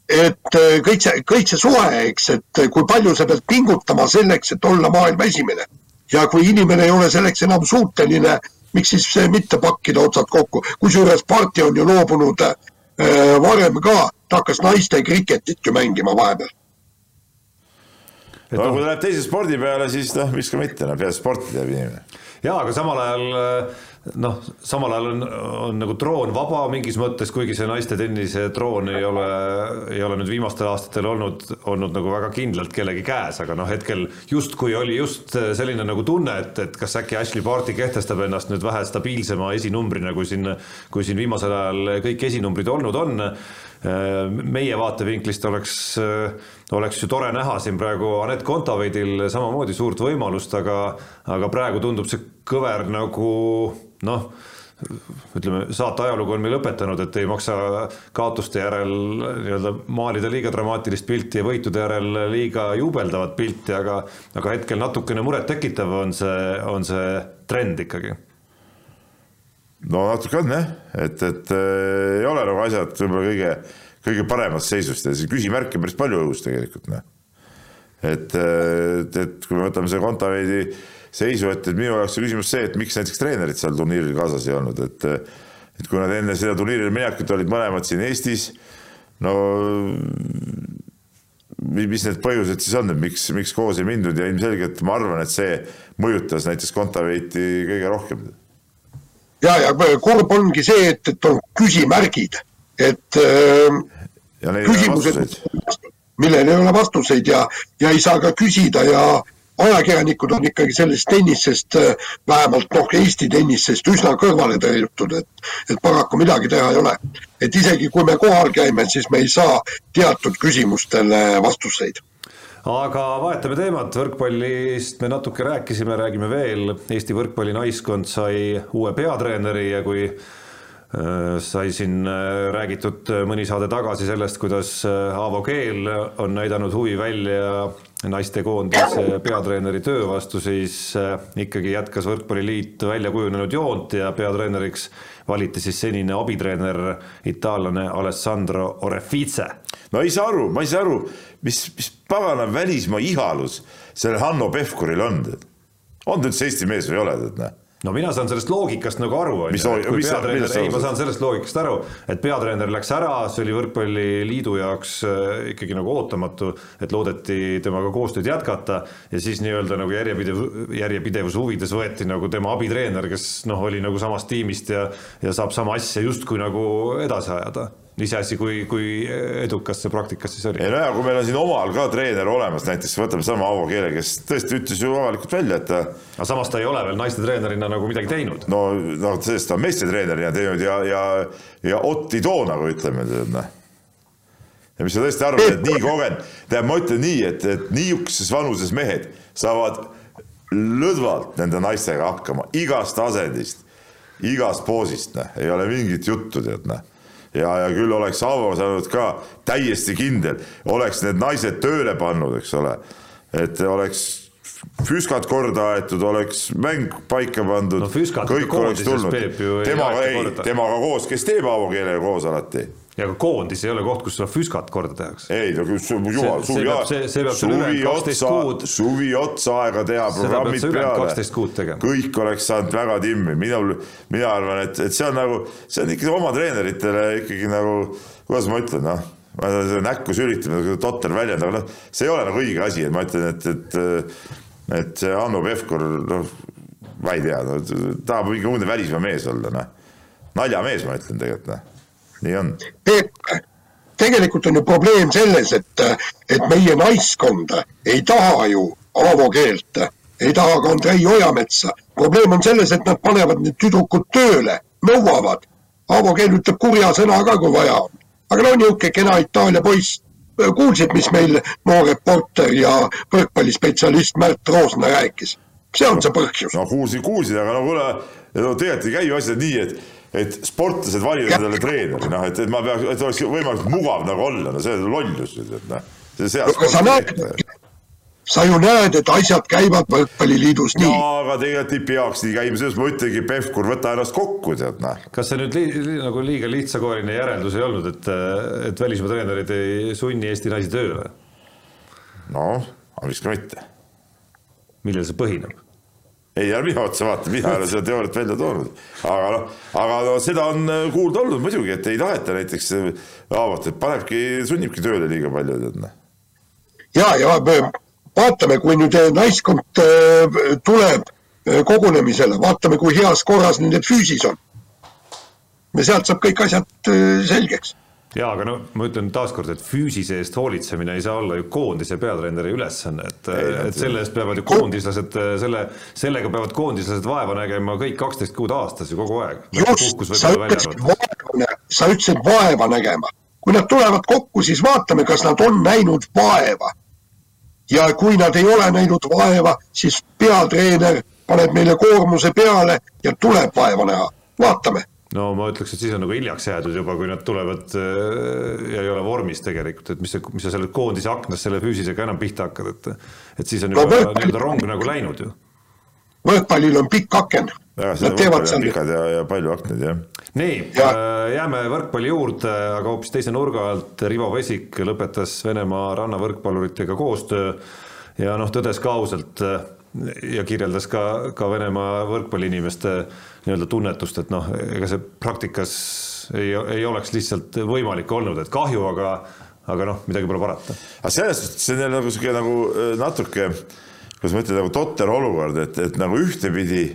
et kõik see, kõik see suhe, eks, et kui palju sa pead pingutama selleks, et olla maailma esimene. ja kui inimene ei ole selleks enam suuteline, miks siis mitte pakkida otsad kokku, kusjuures parti on ju loobunud äh, varem ka, ta hakkas naiste kriketit ju mängima vahepeal. No kui ta läheb teise spordi peale, siis noh, miks ka mitte, no peaasi sporti teeb inimene. jaa, aga samal ajal äh, noh, samal ajal on, on nagu troon vaba mingis mõttes, kuigi see naiste tennise troon ei ole, ei ole nüüd viimastel aastatel olnud, olnud nagu väga kindlalt kellegi käes, aga noh, hetkel justkui oli just selline nagu tunne, et, et kas äkki Ashley Barti kehtestab ennast nüüd vähe stabiilsema esinumbrina, kui siin, kui siin viimasel ajal kõik esinumbrid olnud on meie vaatevinklist oleks, oleks ju tore näha siin praegu Anett Kontaveidil samamoodi suurt võimalust, aga, aga praegu tundub see kõver nagu noh, ütleme, saate ajalugu on meil õpetanud, et ei maksa kaotuste järel nii-öelda maalida liiga dramaatilist pilti ja võitude järel liiga juubeldavat pilti, aga aga hetkel natukene murettekitav on see, on see trend ikkagi. No natuke on jah, et, et äh, ei ole nagu asjad võib-olla kõige, kõige paremas seisus küsimärke päris palju õhus tegelikult noh. et, et, et kui me võtame selle Kontaveidi seisu, et, et minu jaoks on küsimus see, et miks näiteks treenerid seal turniiril kaasas ei olnud, et et kui nad enne seda turniirile minekut olid mõlemad siin Eestis, no mis need põhjused siis on, et miks, miks koos ei mindud ja ilmselgelt ma arvan, et see mõjutas näiteks Kontaveiti kõige rohkem. Ja, ja kurb ongi see, et, et on küsimärgid, et äh, küsimused, millel ei ole vastuseid ja, ja ei saa ka küsida ja ajakirjanikud on ikkagi sellest tennisest, äh, vähemalt noh, Eesti tennisest üsna kõrvale tõrjutud, et, et paraku midagi teha ei ole. et isegi kui me kohal käime, siis me ei saa teatud küsimustele vastuseid aga vahetame teemat, võrkpallist me natuke rääkisime, räägime veel, Eesti võrkpallinaiskond sai uue peatreeneri ja kui äh, sai siin äh, räägitud mõni saade tagasi sellest, kuidas Aavo Keel on näidanud huvi välja naistekoondise peatreeneri töö vastu, siis äh, ikkagi jätkas Võrkpalliliit välja kujunenud joont ja peatreeneriks valiti siis senine abitreener, itaallane Alessandro Orefice. No ei saa aru, ma ei saa aru, mis, mis pagana välismaa ihalus sellel Hanno Pevkuril on, on ta üldse Eesti mees või ei ole, tead näe? No mina saan sellest loogikast nagu aru, on ju, et kui peatreener, ei, ma saan sellest loogikast aru, et peatreener läks ära, see oli Võrkpalliliidu jaoks äh, ikkagi nagu ootamatu, et loodeti temaga koostööd jätkata ja siis nii-öelda nagu järjepidev, järjepidevuse huvides võeti nagu tema abitreener, kes noh, oli nagu samast tiimist ja ja saab sama asja justkui nagu edasi ajada iseasi, kui, kui edukas see praktikas siis oli. ei no ja kui meil on siin omal ka treener olemas, näiteks võtame sama Avo Keele, kes tõesti ütles ju avalikult välja, et ta. aga samas ta ei ole veel naiste treenerina nagu midagi teinud. no, no sellest ta on meeste treenerina teinud ja, ja, ja Ott ei too nagu ütleme, noh. ja mis sa tõesti arvad, et nii kogenud, tähendab, ma ütlen nii, et, et niisuguses vanuses mehed saavad lõdvalt nende naistega hakkama igast asendist, igast poosist, noh, ei ole mingit juttu, tead, noh ja, ja küll oleks Aavo saanud ka täiesti kindel, oleks need naised tööle pannud, eks ole, et oleks füskad korda aetud, oleks mäng paika pandud no,, kõik oleks tulnud. temaga ei, temaga koos, kes teeb Aavo keelega koos alati ja ka koondis ei ole koht, kus seda füskat korda tehakse. ei, no jumal, suvi, suvi otsa, suvi otsa aega teha programmid peale. kõik oleks saanud väga timmi, minul, mina arvan, et, et see on nagu, see on ikkagi oma treeneritele ikkagi nagu, kuidas ma ütlen, noh ma seda näkku sülitamine, totter väljend, aga noh, see ei ole nagu õige asi, et ma ütlen, et, et et see Hanno Pevkur, noh, ma ei tea no,, tahab mingi uudne välismaa mees olla, noh. naljamees, ma ütlen tegelikult, noh nii on. Peep, tegelikult on ju probleem selles, et, et meie naiskond ei taha ju Aavo keelt, ei taha ka Andrei Ojametsa. probleem on selles, et nad panevad need tüdrukud tööle, nõuavad. Aavo keel ütleb kurja sõna ka, kui vaja on. aga no niisugune kena Itaalia poiss. kuulsid, mis meil noor reporter ja võrkpallispetsialist Märt Roosna rääkis? see on see põhjus. no kuulsin, kuulsin, aga no kuule, no tegelikult ei käi ju asjad nii, et et sportlased valivad endale treeneri, noh, et, et ma peaks, et oleks võimalikult mugav nagu olla, no see on lollus, et noh. sa näed, sa ju näed, et asjad käivad võrkpalliliidus nii. aga tegelikult ei peaks nii käima, selles ma ütlengi, Pevkur, võta ennast kokku, tead noh. kas see nüüd li, li, nagu liiga lihtsakoeline järeldus ei olnud, et, et välismaa treenerid ei sunni Eesti naisi tööle? noh, aga miks ka mitte. millel see põhineb? Ei, ära mina otsa vaata, mina ei ole seda teooriat välja toonud. aga noh, aga no seda on äh, kuulda olnud muidugi, et ei taheta näiteks Aavot, et panebki, sunnibki tööle liiga palju, tead noh. ja, ja vaatame, kui nüüd naiskond tuleb kogunemisele, vaatame, kui heas korras nende füüsis on. ja sealt saab kõik asjad selgeks jaa, aga no ma ütlen taaskord, et füüsise eest hoolitsemine ei saa olla ju koondise peatreeneri ülesanne, et, et selle eest peavad ju koondislased, selle, sellega peavad koondislased vaeva nägema kõik kaksteist kuud aastas ju kogu aeg. just, sa ütlesid vaeva, sa ütlesid vaeva nägema. kui nad tulevad kokku, siis vaatame, kas nad on näinud vaeva. ja kui nad ei ole näinud vaeva, siis peatreener paneb meile koormuse peale ja tuleb vaeva näha, vaatame no ma ütleks, et siis on nagu hiljaks jäädud juba, kui nad tulevad äh, ja ei ole vormis tegelikult, et mis sa, mis sa selle koondise aknas selle füüsisega enam pihta hakkad, et et siis on juba no, nii-öelda rong nagu läinud ju. võrkpallil on pikk aken. Pikad ja, ja palju aknaid jah. nii ja., äh, jääme võrkpalli juurde, aga hoopis teise nurga alt, Rivo Vesik lõpetas Venemaa rannavõrkpalluritega koostöö ja noh, tõdes ka ausalt äh, ja kirjeldas ka, ka Venemaa võrkpalliinimeste nii-öelda tunnetust, et noh, ega see praktikas ei, ei oleks lihtsalt võimalik olnud, et kahju, aga, aga noh, midagi pole parata. aga selles suhtes see on nagu sihuke nagu äh, natuke, kuidas ma ütlen, nagu totter olukord, et, et nagu ühtepidi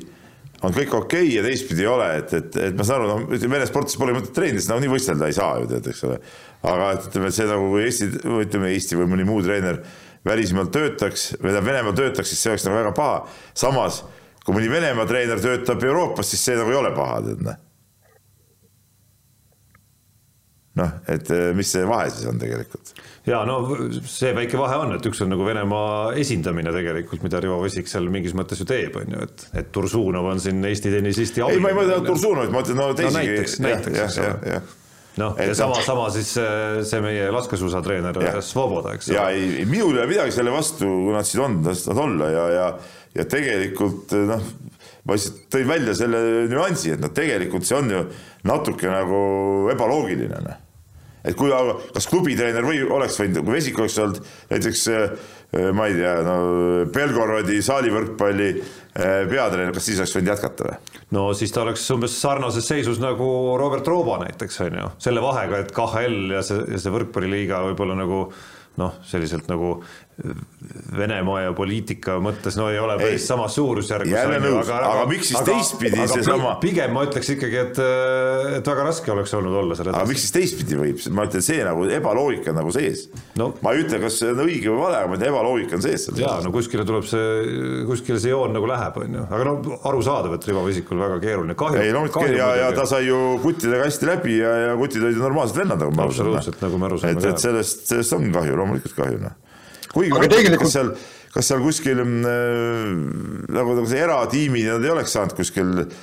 on kõik okei okay ja teistpidi ei ole, et, et, et ma saan aru, no ütleme, Vene sportlased pole mõtet treenida, sest nagunii võistelda ei saa ju tead, eks ole. aga et ütleme, et see nagu Eesti, ütleme Eesti või mõni muu treener välismaal töötaks või tähendab Venemaal töötaks, siis see oleks nagu väga paha. samas, kui mõni Venemaa treener töötab Euroopas, siis see nagu ei ole paha, tead noh. noh, et eh, mis see vahe siis on tegelikult? ja no see väike vahe on, et üks on nagu Venemaa esindamine tegelikult, mida Rivo Vesik seal mingis mõttes ju teeb, on ju, et, et Tursunov on siin Eesti tennisisti ei, ma ei mõtle Tursunovit, ma mõtlen no teisigi no,. näiteks, näiteks, eks ole noh, ja sama, sama siis äh, see meie laskesuusatreener Svoboda, eks ole. ja ei, minul ei ole midagi selle vastu, kui nad siin on, las nad olla ja, ja, ja tegelikult noh, ma lihtsalt tõin välja selle nüansi, et noh, tegelikult see on ju natuke nagu ebaloogiline, noh. et kui, kas klubitreener või oleks võinud, kui Vesik oleks olnud näiteks äh, ma ei tea, no Belgorodi saalivõrkpalli äh, peatreener, kas siis oleks võinud jätkata või? no siis ta oleks umbes sarnases seisus nagu Robert Rooba näiteks on ju, selle vahega, et KHL ja see, ja see võrkpalliliiga võib-olla nagu noh, selliselt nagu Venemaa ja poliitika mõttes no ei ole päris samas suurusjärgus. aga, aga miks siis teistpidi seesama. pigem ma ütleks ikkagi, et, et väga raske oleks olnud olla selle. aga miks siis teistpidi võib, ma ütlen, see nagu ebaloogika on nagu sees no.. ma ei ütle, kas see on õige või vale, aga ma ütlen, ebaloogika on sees. ja no kuskile tuleb see, kuskile see joon nagu läheb, on ju, aga no arusaadav, et Rivo Vesikul väga keeruline, kahju. ei loomulikult ja, ja ta sai ju kuttidega hästi läbi ja, ja kutid olid ju normaalsed vennad, nagu ma aru saan. absoluutselt, nagu me aru saame. et, et sellest, sellest on kahju, loomulikult kahju, noh kuigi aga tegelikult kas seal, kas seal kuskil äh, nagu, nagu see eratiimid, nad ei oleks saanud kuskil äh,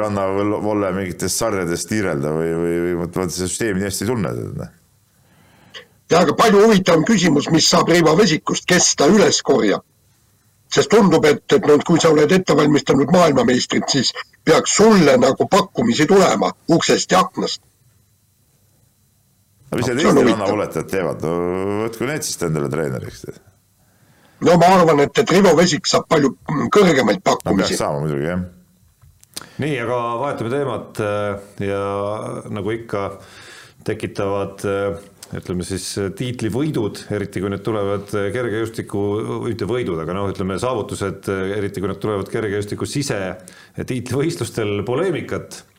rannavolle mingites sarjades tiirelda või, või, või vot seda süsteemi nii hästi ei tunne. Noh. ja aga palju huvitavam küsimus, mis saab Riivo Vesikust, kes ta üles korjab? sest tundub, et, et noh, kui sa oled ette valmistanud maailmameistrit, siis peaks sulle nagu pakkumisi tulema uksest ja aknast no mis need Eesti rannavõletajad teevad, no võtku need siis endale treeneriks. no ma arvan, et, et Rivo Vesik saab palju kõrgemaid pakkumisi no,. peaks saama muidugi, jah. nii, aga vahetame teemat äh, ja nagu ikka, tekitavad äh, ütleme siis tiitlivõidud, eriti kui need tulevad kergejõustiku, mitte võidud, aga noh, ütleme saavutused, eriti kui need tulevad kergejõustiku sise tiitlivõistlustel poleemikat Äh,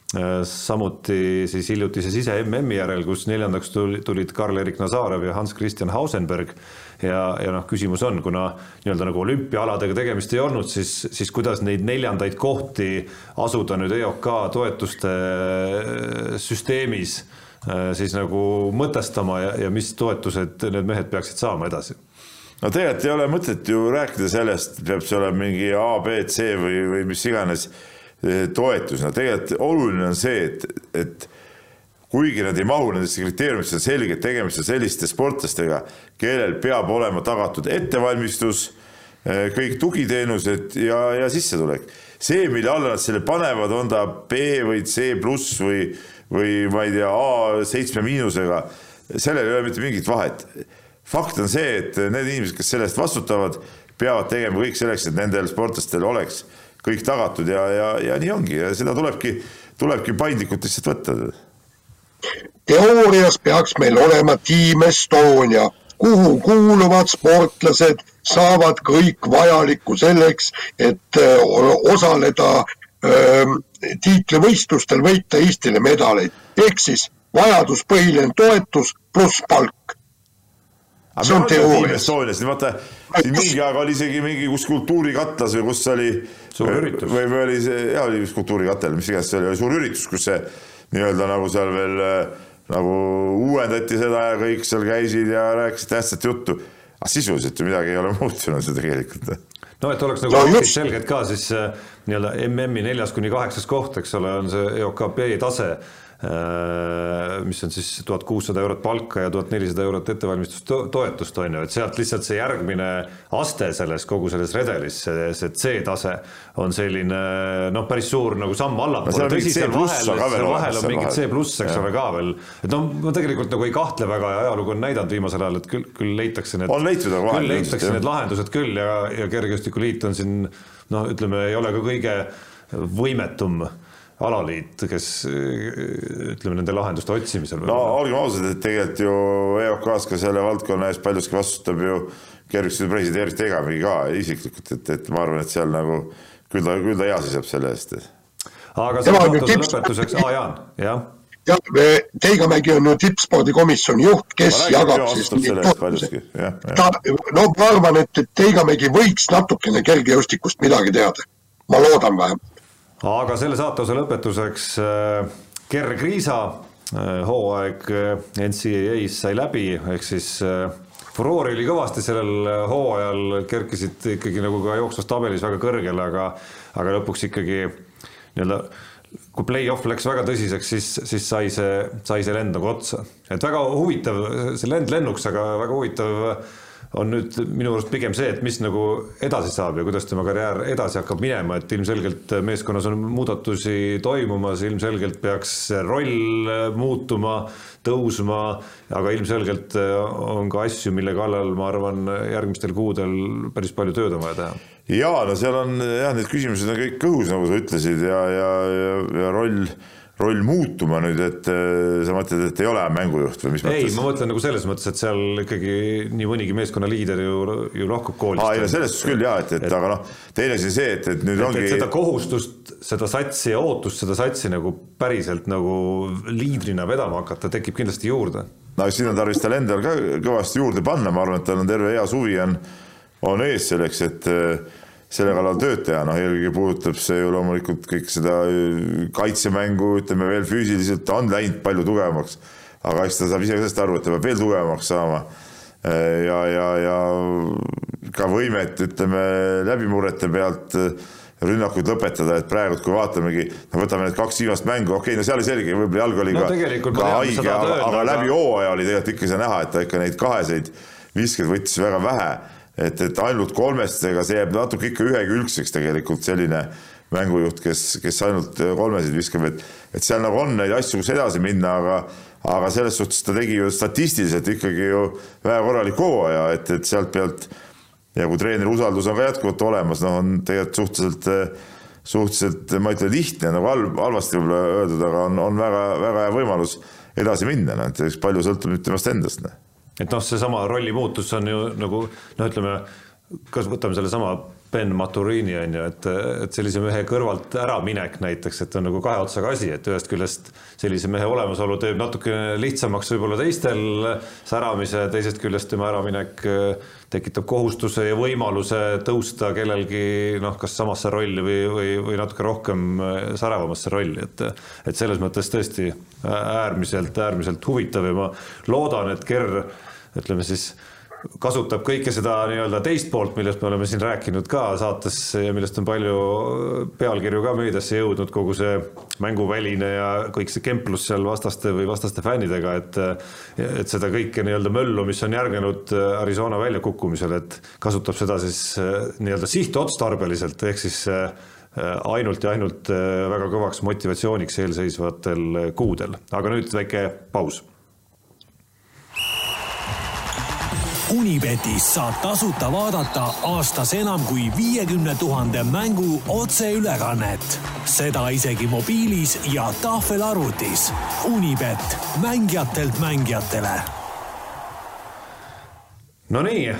samuti siis hiljutise sise MM-i järel, kus neljandaks tulid Karl-Erik Nazarov ja Hans-Christian Hausenberg ja, ja noh, küsimus on, kuna nii-öelda nagu olümpiaaladega tegemist ei olnud, siis, siis kuidas neid neljandaid kohti asuda nüüd EOK toetuste äh, süsteemis äh, siis nagu mõtestama ja, ja mis toetused need mehed peaksid saama edasi? no tegelikult ei ole mõtet ju rääkida sellest, peab see olema mingi A, B, C või, või mis iganes toetus, no tegelikult oluline on see, et, et kuigi nad ei mahu nendesse kriteeriumisse, on selge, et tegemist on selliste sportlastega, kellel peab olema tagatud ettevalmistus, eh, kõik tugiteenused ja, ja sissetulek. see, mille alla nad selle panevad, on ta B või C pluss või, või ma ei tea, A seitsme miinusega, sellel ei ole mitte mingit vahet. fakt on see, et need inimesed, kes selle eest vastutavad, peavad tegema kõik selleks, et nendel sportlastel oleks kõik tagatud ja, ja, ja nii ongi ja seda tulebki, tulebki paindlikult lihtsalt võtta. teoorias peaks meil olema Team Estonia, kuhu kuuluvad sportlased saavad kõik vajalikku selleks, et osaleda öö, tiitlivõistlustel, võita Eestile medaleid. ehk siis vajaduspõhiline toetus pluss palk see on teooria. Estonias, vaata siin mingi aeg oli isegi mingi kus kultuurikatlas või kus oli. suur üritus. või, või oli see, jaa, oli vist kultuurikatel, mis iganes see oli, oli suur üritus, kus see nii-öelda nagu seal veel nagu uuendati seda ja kõik seal käisid ja rääkisid tähtsat juttu. aga sisuliselt ju midagi ei ole muutunud ju tegelikult no et oleks nagu no, selged ka, siis nii-öelda MM-i neljas kuni kaheksas koht, eks ole, on see EOKP tase Äh, mis on siis tuhat kuussada eurot palka ja tuhat nelisada eurot ettevalmistustoetust, on ju, et sealt lihtsalt see järgmine aste selles kogu selles redelis, see, see C-tase on selline noh, päris suur nagu samm allapoole. No,, tõsi, seal vahel, seal vahel on mingi C pluss, eks ole, ka veel, et noh, ma tegelikult nagu ei kahtle väga ja ajalugu on näidanud viimasel ajal, et küll, küll leitakse need, küll leitakse need lahendused küll ja, ja Kergejõustikuliit on siin noh, ütleme, ei ole ka kõige võimetum alaliit, kes ütleme nende lahenduste otsimisel. no olgem ausad, et tegelikult ju EOK-s ka selle valdkonna eest paljuski vastutab ju Kerguse president Erik Tegamägi ka isiklikult, et, et ma arvan, et seal nagu küll ta, küll ta hea seisab selle eest. aga saatuse lõpetuseks, aa Jaan, jah jah, Teigamägi on ju tippspordikomisjoni juht, kes jagab siis ta, no ma arvan, et, et Teigamägi võiks natukene kergejõustikust midagi teada. ma loodan vähemalt aga selle saatuse lõpetuseks äh, Gerr Kriisa äh, hooaeg äh, NCAA-s sai läbi, ehk siis furoori oli kõvasti sellel hooajal, kerkisid ikkagi nagu ka jooksvas tabelis väga kõrgele, aga, aga lõpuks ikkagi nii-öelda kui play-off läks väga tõsiseks, siis, siis sai see, sai see lend nagu otsa. et väga huvitav, see lend lennuks, aga väga huvitav on nüüd minu arust pigem see, et mis nagu edasi saab ja kuidas tema karjäär edasi hakkab minema, et ilmselgelt meeskonnas on muudatusi toimumas, ilmselgelt peaks roll muutuma, tõusma, aga ilmselgelt on ka asju, mille kallal ma arvan, järgmistel kuudel päris palju tööd on vaja teha. ja no seal on jah, need küsimused on kõik õhus, nagu sa ütlesid ja, ja, ja, ja roll roll muutuma nüüd, et äh, sa mõtled, et ei ole mängujuht või mis mõttes? ei, ma mõtlen nagu selles mõttes, et seal ikkagi nii mõnigi meeskonna liider ju, ju lahkub koolist. aa, ei no selles suhtes küll jaa, et, et, et aga noh, teine asi on see, et, et nüüd et, ongi. seda kohustust, seda satsi ja ootust seda satsi nagu päriselt nagu liidrina vedama hakata, tekib kindlasti juurde. no siin on tarvis tal endal ka kõvasti juurde panna, ma arvan, et tal on terve hea suvi on, on ees selleks, et selle kallal tööd teha, noh eelkõige puudutab see ju loomulikult kõik seda äh, kaitsemängu, ütleme veel füüsiliselt on läinud palju tugevamaks. aga eks ta saab ise ka sellest aru, et ta peab veel tugevamaks saama. Äh, ja, ja, ja ka võimet, ütleme läbimurrete pealt äh, rünnakuid lõpetada, et praegu, kui vaatamegi, no võtame need kaks viimast mängu, okei okay,, no seal oli selge, võib-olla jalg oli no, ka, ka haige, aga, aga läbi hooaja oli tegelikult ikka see näha, et ta ikka neid kaheseid viskeid võttis väga vähe et, et ainult kolmest, ega see jääb natuke ikka ühekülgseks tegelikult selline mängujuht, kes, kes ainult kolmesid viskab, et, et seal nagu on neid asju, kus edasi minna, aga, aga selles suhtes ta tegi ju statistiliselt ikkagi ju väga korraliku hooaja, et, et sealt pealt ja kui treeneri usaldus on ka jätkuvalt olemas, noh, on tegelikult suhteliselt, suhteliselt, ma ei ütle lihtne nagu halb, halvasti võib-olla öeldud, aga on, on väga-väga hea võimalus edasi minna, noh, et eks palju sõltub nüüd temast endast, noh et noh, seesama rolli muutus on ju nagu noh, ütleme, kas võtame sellesama Ben Maturini on ju, et, et sellise mehe kõrvalt äraminek näiteks, et on nagu kahe otsaga asi, et ühest küljest sellise mehe olemasolu teeb natukene lihtsamaks võib-olla teistel säramise, teisest küljest tema äraminek äh, tekitab kohustuse ja võimaluse tõusta kellelgi noh, kas samasse rolli või, või, või natuke rohkem äh, säravamasse rolli, et et selles mõttes tõesti äärmiselt, äärmiselt huvitav ja ma loodan, et Kerr ütleme siis kasutab kõike seda nii-öelda teist poolt, millest me oleme siin rääkinud ka saates ja millest on palju pealkirju ka meediasse jõudnud, kogu see mänguväline ja kõik see kemplus seal vastaste või vastaste fännidega, et et seda kõike nii-öelda möllu, mis on järgnenud Arizona väljakukkumisele, et kasutab seda siis nii-öelda sihtotstarbeliselt, ehk siis ainult ja ainult väga kõvaks motivatsiooniks eelseisvatel kuudel, aga nüüd väike paus Unibetis saab tasuta vaadata aastas enam kui viiekümne tuhande mängu otseülekannet. seda isegi mobiilis ja tahvelarvutis. Unibet, mängijatelt mängijatele Nonii,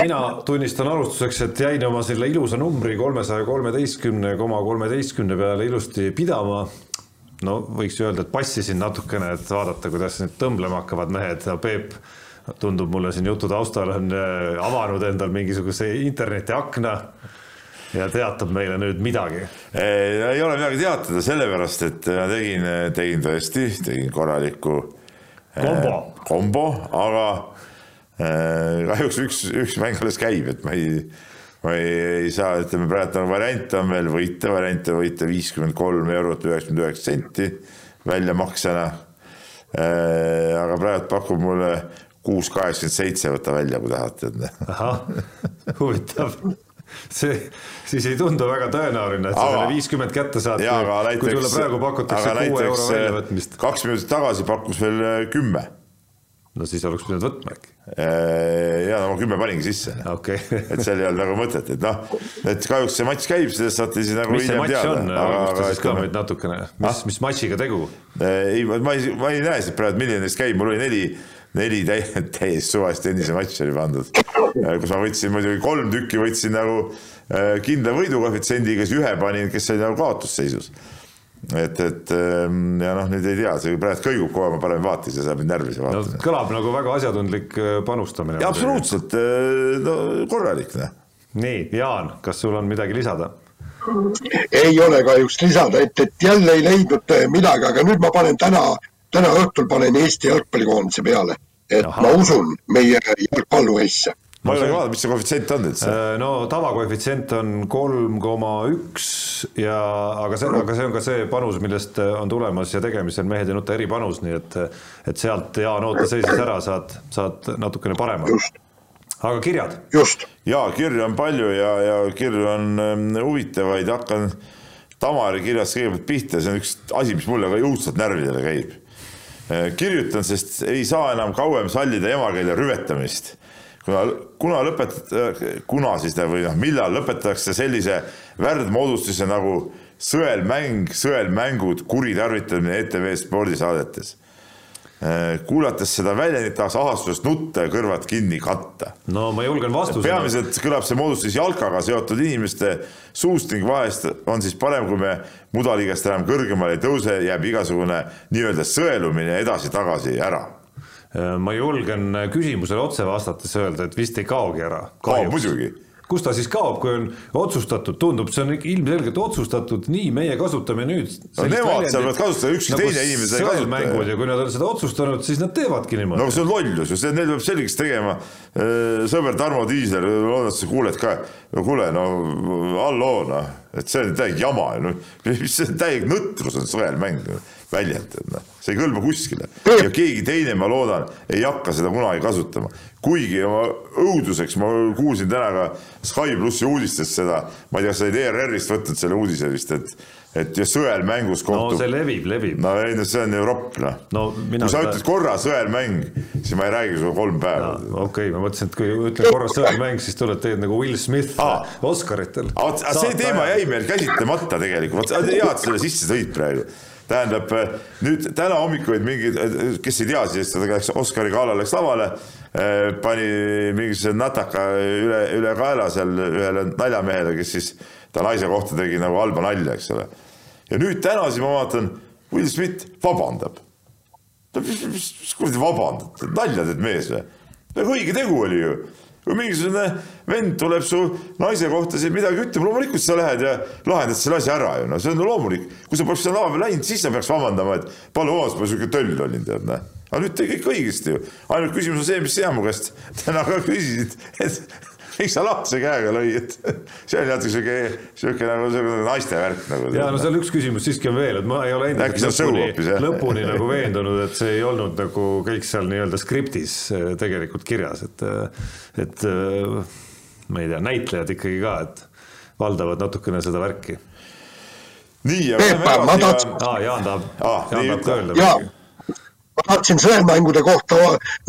mina tunnistan alustuseks, et jäin oma selle ilusa numbri kolmesaja kolmeteistkümne koma kolmeteistkümne peale ilusti pidama. no võiks öelda, et passisin natukene, et vaadata, kuidas nüüd tõmblema hakkavad mehed, Peep tundub mulle siin jutu taustal on äh, avanud endal mingisuguse internetiakna ja teatab meile nüüd midagi. ei ole midagi teatada, sellepärast et ma tegin, tegin tõesti, tegin korraliku kombo, kombo, aga Äh, kahjuks üks, üks mäng alles käib, et ma ei, ma ei, ei saa, ütleme praegu on variante on veel võita, variante võita viiskümmend kolm eurot üheksakümmend üheksa senti väljamaksena. Äh, aga praegu pakub mulle kuus kaheksakümmend seitse, võta välja, kui tahate. ahah, huvitav see, siis ei tundu väga tõenäoline, et sa selle viiskümmend kätte saad, kui sulle praegu pakutakse kuue euro väljavõtmist. kaks minutit tagasi pakkus veel kümme no siis oleks pidanud võtma äkki. Äh, ja no ma kümme paningi sisse okay. et seal ei olnud nagu mõtet, et noh, et kahjuks see matš käib, sellest saate siis nagu hiljem teada. valgusta siis ka meid natukene, mis ah?, mis matšiga tegu? Äh, ei, ma ei, ma ei näe siit praegu, milline neist käib, mul oli neli, neli täiesti suvalist tennise matši oli pandud, äh, kus ma võtsin muidugi kolm tükki võtsin nagu kindla võidukoefitsiendiga, siis ühe panin, kes oli nagu kaotusseisus et, et ehm, ja noh, nüüd ei tea, see praegu kõigub kogu aeg, ma parem vaatan, see saab mind närvi see vaatamine no,. kõlab nagu väga asjatundlik äh, panustamine. absoluutselt, äh, no korralik noh. nii, Jaan, kas sul on midagi lisada? ei ole kahjuks lisada, et, et jälle ei leidnud äh, midagi, aga nüüd ma panen täna, täna õhtul panen Eesti jalgpallikoondise peale, et Aha. ma usun meie jalgpallurisse ma ei ole vaadanud, mis see koefitsient on üldse? Äh, no tavakoefitsient on kolm koma üks ja, aga see, aga see on ka see panus, millest on tulemas ja tegemisel Mehed ei nuta eripanus, nii et, et sealt Jaan oota seisis ära, saad, saad natukene parema. aga kirjad? just. ja kirju on palju ja, ja kirju on ähm, huvitavaid, hakkan Tamari kirjast kõigepealt pihta, see on üks asi, mis mulle ka õudselt närvidele käib. Äh, kirjutan, sest ei saa enam kauem sallida emakeele rüvetamist. Kuna, kuna lõpetatakse, kuna siis või noh, millal lõpetatakse sellise värdmoodustuse nagu sõelmäng, sõelmängud, kuritarvitamine ETV spordisaadetes. äh, kuulates seda väljendit tahaks ahastusest nutta ja kõrvad kinni katta. no ma julgen vastuse. peamiselt kõlab see moodustis jalkaga seotud inimeste suust ning vahest on siis parem, kui me mudaliigest enam kõrgemale ei tõuse, jääb igasugune nii-öelda sõelumine edasi-tagasi ära Äh, ma julgen küsimusele otse vastates öelda, et vist ei kaogi ära. muidugi kus ta siis kaob, kui on otsustatud, tundub, see on ilmselgelt otsustatud, nii, meie kasutame nüüd. nemad seal võivad kasutada, ükski nagu teine inimene ei kasuta. ja kui nad on seda otsustanud, siis nad teevadki niimoodi. no see on lollus ju, see, neil peab selgeks tegema. Äh, sõber Tarmo Tiisler, loodan, et sa kuuled ka, no kuule, no halloo noh, et see on täielik jama, no mis see täielik nõtrus on sõelmäng väljend, et noh, see ei kõlba kuskile. Ja keegi teine, ma loodan, ei hakka seda kunagi kasutama. kuigi oma õuduseks ma kuulsin täna ka Sky plussi uudistest seda, ma ei tea, sa olid ERR-ist võtnud selle uudise vist, et et ja sõelmängus kohtub. no see levib, levib. no ei no see on Euroop noh no,. kui sa ütled korra sõelmäng, siis ma ei räägi sinuga kolm päeva. okei okay,, ma mõtlesin, et kui ütlen korra sõelmäng, siis tuled teed nagu Will Smith ah. Oscaritel. see teema jäi meil käsitlemata tegelikult, hea, et selle sisse tõid praegu tähendab nüüd täna hommikul olid mingid, kes ei tea, siis ta läks Oscari galal läks lavale, eh, pani mingisuguse nataka üle, üle kaela seal ühele naljamehele, kes siis ta naise kohta tegi nagu halba nalja, eks ole. Ja nüüd täna siis ma vaatan, Will Smith vabandab. mis, mis, mis kuradi vabandad, nalja teed mees või? õige tegu oli ju kui mingisugune vend tuleb su naise kohta siin midagi ütlema, loomulikult sa lähed ja lahendad selle asja ära ju, no see on loomulik. kui sa poleks sinna lava peal läinud, siis sa peaks vabandama, et palun vabandust, ma sihuke töll olin, tead näe. aga nüüd tegi kõik õigesti ju, ainult küsimus on see, mis sina mu käest täna ka küsisid, et miks sa lahti käega lõi, et see oli natuke sihuke, sihuke nagu selline naiste värk nagu. ja no seal üks küsimus siiski on veel, et ma ei ole endiselt lõpuni, lõpuni nagu veendunud, et see ei olnud nagu kõik seal nii-öelda skriptis eh, tegelikult kirjas, et, eh, et eh, ma ei tea, näitlejad ikkagi ka, et valdavad natukene seda värki. nii, ja Peep, ma tahtsin. aa, Jaan tahab ah,, Jaan tahab ka öelda midagi ma tahtsin sõelmängude kohta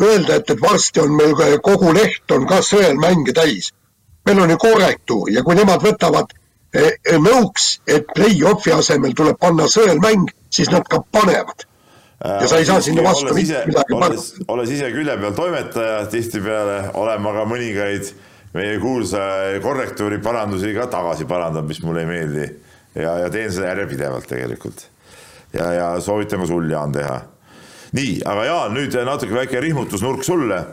öelda, et, et varsti on meil kogu leht on ka sõelmänge täis. meil on ju korrektuur ja kui nemad võtavad eh, eh, nõuks, et play-off'i asemel tuleb panna sõelmäng, siis nad ka panevad. ja sa ei saa sinna vastu ise, midagi panna. olles ise külje peal toimetaja, tihtipeale olen ma ka mõningaid meie kuulsa korrektuuri parandusi ka tagasi parandanud, mis mulle ei meeldi. ja, ja teen seda järjepidevalt tegelikult. ja, ja soovitan ka sul, Jaan, teha. Nii, aga Jaan, nüüd natuke väike rihmutusnurk sulle.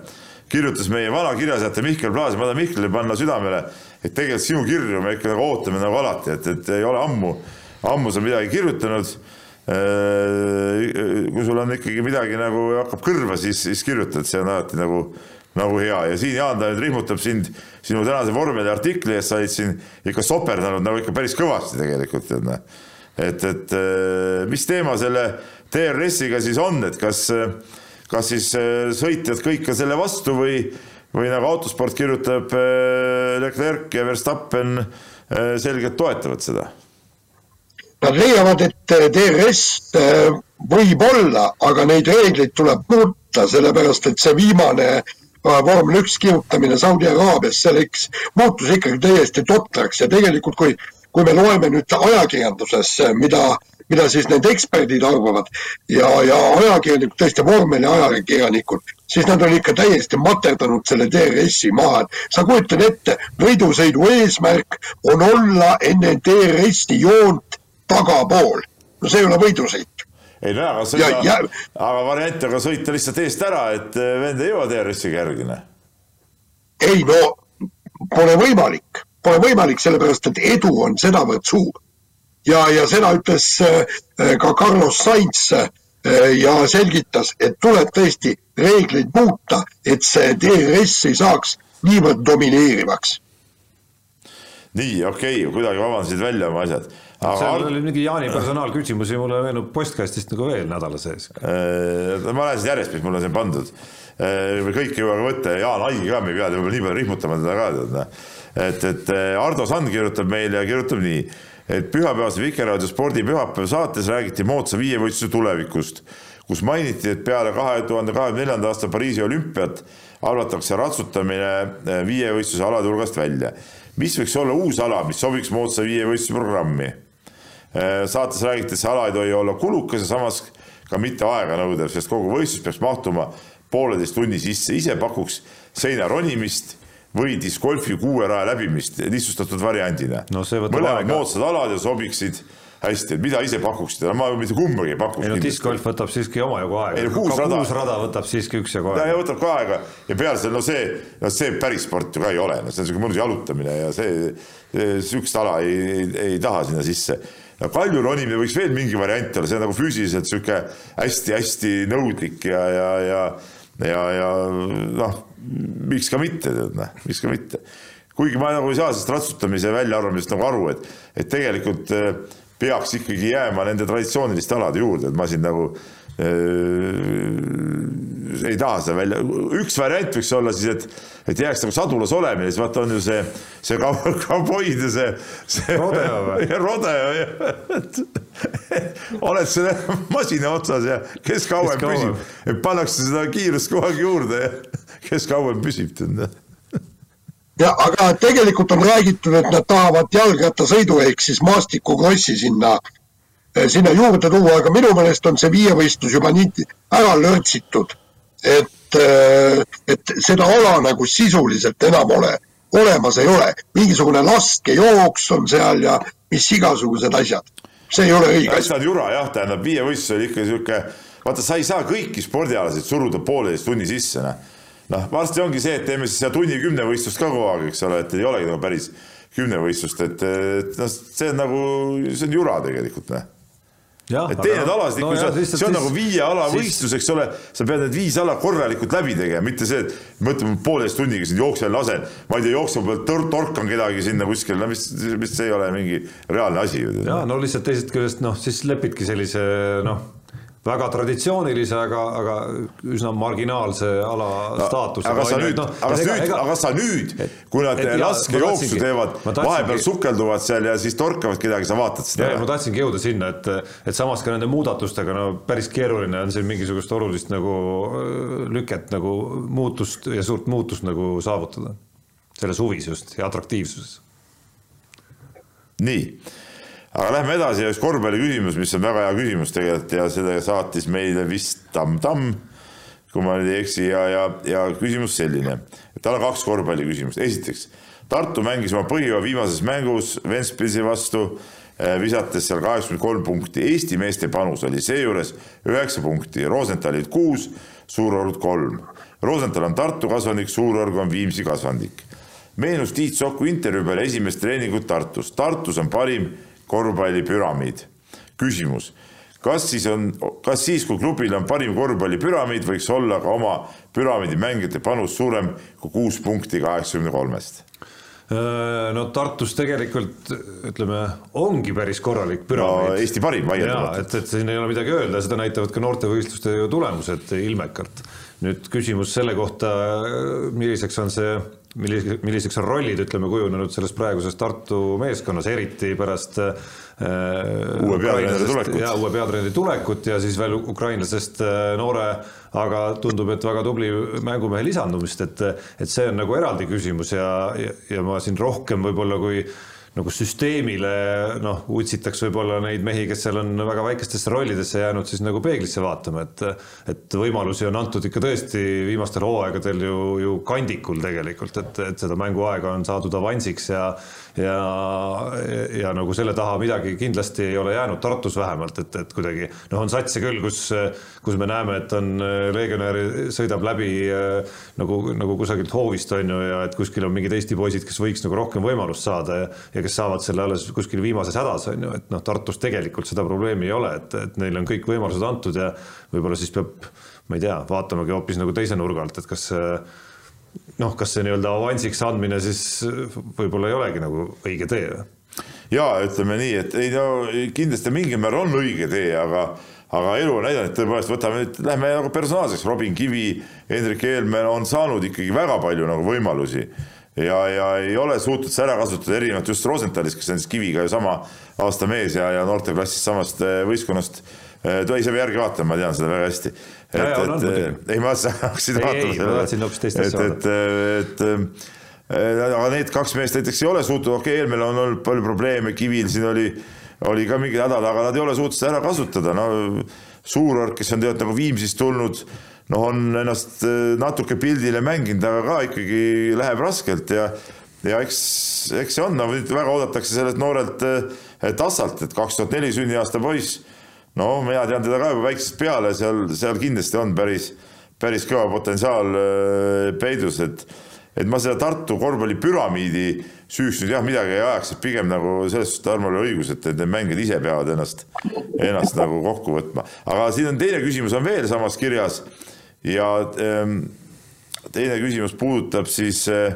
kirjutas meie vana kirjasaate Mihkel Plaas, ma tahan Mihklile panna südamele, et tegelikult sinu kirju me ikka nagu ootame nagu alati, et, et ei ole ammu, ammu sa midagi kirjutanud. Äh, kui sul on ikkagi midagi nagu hakkab kõrva, siis, siis kirjutad, see on alati nagu, nagu hea. Ja siin Jaan ta nüüd rihmutab sind sinu tänase vormeli artikli eest, sa olid siin ikka soperdanud nagu ikka päris kõvasti tegelikult, et, et äh, mis teema selle TRS-iga siis on, et kas, kas siis äh, sõitjad kõik ka selle vastu või, või nagu autosport kirjutab, Leclerc ja Verstappen selgelt toetavad seda? Nad leiavad, et DRS võib olla, aga neid reegleid tuleb muuta, sellepärast et see viimane vormel üks kihutamine Saudi Araabias, see läks, muutus ikkagi täiesti totraks ja tegelikult, kui, kui me loeme nüüd ajakirjanduses, mida, mida siis need eksperdid arvavad ja, ja ajakirjanikud, tõesti vormeli ajakirjanikud, siis nad on ikka täiesti materdanud selle DRS-i maha, et sa kujutad ette, võidusõidu eesmärk on olla enne DRS-i joont tagapool. no see ei ole võidusõit. ei no aga sõida, ja... aga variant on ka sõita lihtsalt eest ära, et eh, vend ei jõua DRS-iga järgi, noh. ei no pole võimalik, pole võimalik, sellepärast et edu on sedavõrd suur. Ja, ja seda ütles äh, ka Carlos Sainz äh, ja selgitas, et tuleb tõesti reegleid muuta, et see DRS ei saaks niivõrd domineerivaks. nii, okei okay,, kuidagi vabandasid välja oma asjad seal oli mingi Jaani personaalküsimusi, mulle meenub postkastist nagu veel nädala sees. Äh, ma lähen siis järjest, mis mulle siin pandud. Kõike ei jõua ka võtta ja Jaan Haigi ka, me ei pea nii palju rihmutama teda ka tead. noh. et, et Ardo Sand kirjutab meile ja kirjutab nii, et pühapäevase Vikerraadio spordipühapäeva saates räägiti moodsa viievõistluse tulevikust, kus mainiti, et peale kahe tuhande kahekümne neljanda aasta Pariisi olümpiat arvatakse ratsutamine viievõistluse alade hulgast välja. mis võiks olla uus ala, mis sobiks moodsa viievõistluse programmi? Äh, saates räägiti, et see ala ei tohi olla kulukas ja samas ka mitte aeganõudev, sest kogu võistlus peaks mahtuma pooleteist tunni sisse, ise pakuks seina ronimist või discgolfi kuue raja läbimist lihtsustatud variandina no,. mõlemad moodsad alad ja sobiksid hästi, et mida ise pakuksid, ma mitte kumbagi ei pakuks. ei no discgolf võtab siiski omajagu aega. kuus rada. kuus rada võtab siiski üksjagu aega. ja võtab ka aega ja peale selle, no see, no see päris sport ju ka ei ole, no see on niisugune mõnus jalutamine ja see, sihukest ala ei, ei, ei taha sinna sisse no Kalju ronimine võiks veel mingi variant olla, see on nagu füüsiliselt sihuke hästi-hästi nõudlik ja, ja, ja, ja, ja noh, miks ka mitte, tead noh, miks ka mitte. kuigi ma nagu ei saa sellest ratsutamise väljaarvamisest nagu aru, et, et tegelikult eh, peaks ikkagi jääma nende traditsiooniliste alade juurde, et ma siin nagu ei taha seda välja, üks variant võiks olla siis, et, et jääks nagu sadulas olemine, siis vaata on ju see, see kauboid ja see, see. Rodeo või? Rodeo jah, et oled selle masina otsas ja kes kauem püsib, et pannakse seda kiirust kogu aeg juurde ja kes kauem püsib, tead ja aga tegelikult on räägitud, et nad tahavad jalgrattasõidu ehk siis maastikukrossi sinna Eh, sinna juurde tuua, aga minu meelest on see viievõistlus juba nii ära lörtsitud, et, eh, et seda ala nagu sisuliselt enam ole, olemas ei ole. mingisugune laskejooks on seal ja mis igasugused asjad. see ei ole õige asi. jura jah, tähendab viievõistlus oli ikka sihuke, vaata, sa ei saa kõiki spordialasid suruda pooleteist tunni sisse, noh. noh, varsti ongi see, et teeme siis seda tunni kümnevõistlust ka kogu aeg, eks ole, et ei olegi nagu päris kümnevõistlust, et, et noh, see on nagu, see on jura tegelikult, noh et tee need alasid no, ikka, see on nagu viie ala võistlus, eks ole, sa pead need viis ala korralikult läbi tegema, mitte see, et mõtleme pooleteist tunniga sind jooksen lasen, ma ei tea, jooksu pealt tor torkan kedagi sinna kuskile, no mis, mis see ei ole mingi reaalne asi ju. ja no lihtsalt teisest küljest noh, siis lepidki sellise noh väga traditsioonilise, aga, aga üsna marginaalse ala staatusega. aga sa nüüd no,, aga nüüd, aga sa nüüd, kui nad laskejooksu teevad, vahepeal sukelduvad seal ja siis torkavad kedagi, sa vaatad seda. ma tahtsingi jõuda sinna, et, et samas ka nende muudatustega no päris keeruline on siin mingisugust olulist nagu äh, lüket nagu muutust ja suurt muutust nagu saavutada. selles huvis just ja atraktiivsuses. nii aga lähme edasi ja üks korvpalli küsimus, mis on väga hea küsimus tegelikult ja seda saatis meile vist Tamm-Tamm, kui ma nüüd ei eksi ja, ja, ja küsimus selline, et tal on kaks korvpalliküsimust, esiteks Tartu mängis oma põhijoa viimases mängus Ventspilsi vastu, eh, visates seal kaheksakümmend kolm punkti, Eesti meeste panus oli seejuures üheksa punkti, Rosenthalil kuus, Suurorg kolm. Rosenthal on Tartu kasvandik, Suurorg on Viimsi kasvandik. meenus Tiit Soku intervjuu peale esimest treeningut Tartus, Tartus on parim korvpallipüramiid. küsimus, kas siis on, kas siis, kui klubil on parim korvpallipüramiid, võiks olla ka oma püramiidi mängijate panus suurem kui kuus punkti kaheksakümne kolmest? No Tartus tegelikult ütleme, ongi päris korralik püramiid no,. Eesti parim vaieldamatult. et, et siin ei ole midagi öelda, seda näitavad ka noortevõistluste tulemused ilmekalt. nüüd küsimus selle kohta, milliseks on see milliseks, milliseks on rollid, ütleme, kujunenud selles praeguses Tartu meeskonnas, eriti pärast äh, uue peatreeneri tulekut. ja uue peatreeneri tulekut ja siis veel ukrainlasest äh, noore, aga tundub, et väga tubli mängumehe lisandumist, et, et see on nagu eraldi küsimus ja, ja, ja ma siin rohkem võib-olla kui nagu süsteemile noh, utsitakse võib-olla neid mehi, kes seal on väga väikestesse rollidesse jäänud, siis nagu peeglisse vaatama, et et võimalusi on antud ikka tõesti viimastel hooaegadel ju, ju kandikul tegelikult, et, et seda mänguaega on saadud avansiks ja ja, ja nagu selle taha midagi kindlasti ei ole jäänud, Tartus vähemalt, et, et kuidagi noh, on satse küll, kus, kus me näeme, et on legionär sõidab läbi nagu, nagu kusagilt hoovist on ju ja et kuskil on mingid Eesti poisid, kes võiks nagu rohkem võimalust saada ja, ja kes saavad selle alles kuskil viimases hädas on ju, et noh, Tartus tegelikult seda probleemi ei ole, et, et neil on kõik võimalused antud ja võib-olla siis peab, ma ei tea, vaatamagi hoopis nagu teise nurga alt, et kas see noh, kas see nii-öelda avansiks andmine siis võib-olla ei olegi nagu õige tee? ja ütleme nii, et ei no kindlasti mingil määral on õige tee, aga aga elu on näidanud, tõepoolest võtame nüüd, lähme nagu personaalseks, Robin Kivi, Hendrik Eelmäe on saanud ikkagi väga palju nagu võimalusi ja, ja ei ole suutnud seda ära kasutada, erinevalt just Rosenthalist, kes on siis Kiviga ju sama aasta mees ja, ja noorteklassist samast eh, võistkonnast. Eh, ei, sa pead järgi vaatama, ma tean seda väga hästi. Et, et eh, ei, ma hakkasin vaatama seda, et, et, et, et aga need kaks meest näiteks ei ole suutnud, okei okay,, eelmine on olnud palju probleeme, Kivil siin oli, oli ka mingid hädad, aga nad ei ole suutnud seda ära kasutada, no Suurorg, kes on tegelikult nagu Viimsist tulnud, noh, on ennast natuke pildile mänginud, aga ka ikkagi läheb raskelt ja ja eks, eks see on, no nüüd väga oodatakse sellelt noorelt tassalt, et kaks tuhat neli sünniaasta poiss no mina tean teda ka juba väiksest peale, seal, seal kindlasti on päris, päris kõva potentsiaal äh, peidus, et et ma seda Tartu korvpallipüramiidi süüks nüüd jah, midagi ei ajaks, et pigem nagu selles suhtes Tarmol oli õigus, et need mängijad ise peavad ennast, ennast nagu kokku võtma. aga siin on teine küsimus on veel samas kirjas ja ähm, teine küsimus puudutab siis äh,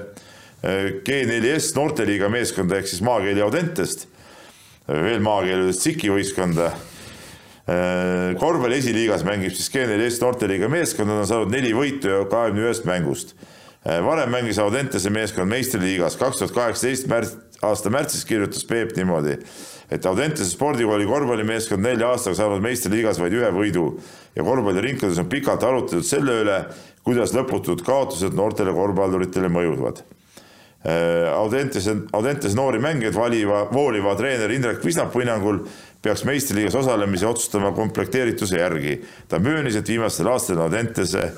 G4S noorteliiga meeskonda ehk siis maakeeli Audentest, veel maakeeli Siki võistkonda Äh, korvpalli esiliigas mängib siis G4S noorteliiga meeskond, nad on saanud neli võitu kahekümne ühest mängust. Äh, varem mängis Audentese meeskond meistriliigas, kaks tuhat kaheksateist märts, aasta märtsis kirjutas Peep niimoodi, et Audentese spordikooli korvpallimeeskond nelja aastaga saanud meistriliigas vaid ühe võidu ja korvpalliringkondades on pikalt arutatud selle üle, kuidas lõputud kaotused noortele korvpalluritele mõjuvad äh, Audentese, Audentese noori mängijaid valiva, vooliva treener Indrek Visnapu hinnangul peaks meistriliigas osalemise otsustama komplekteerituse järgi. ta möönis, et viimastel aastatel Audentese,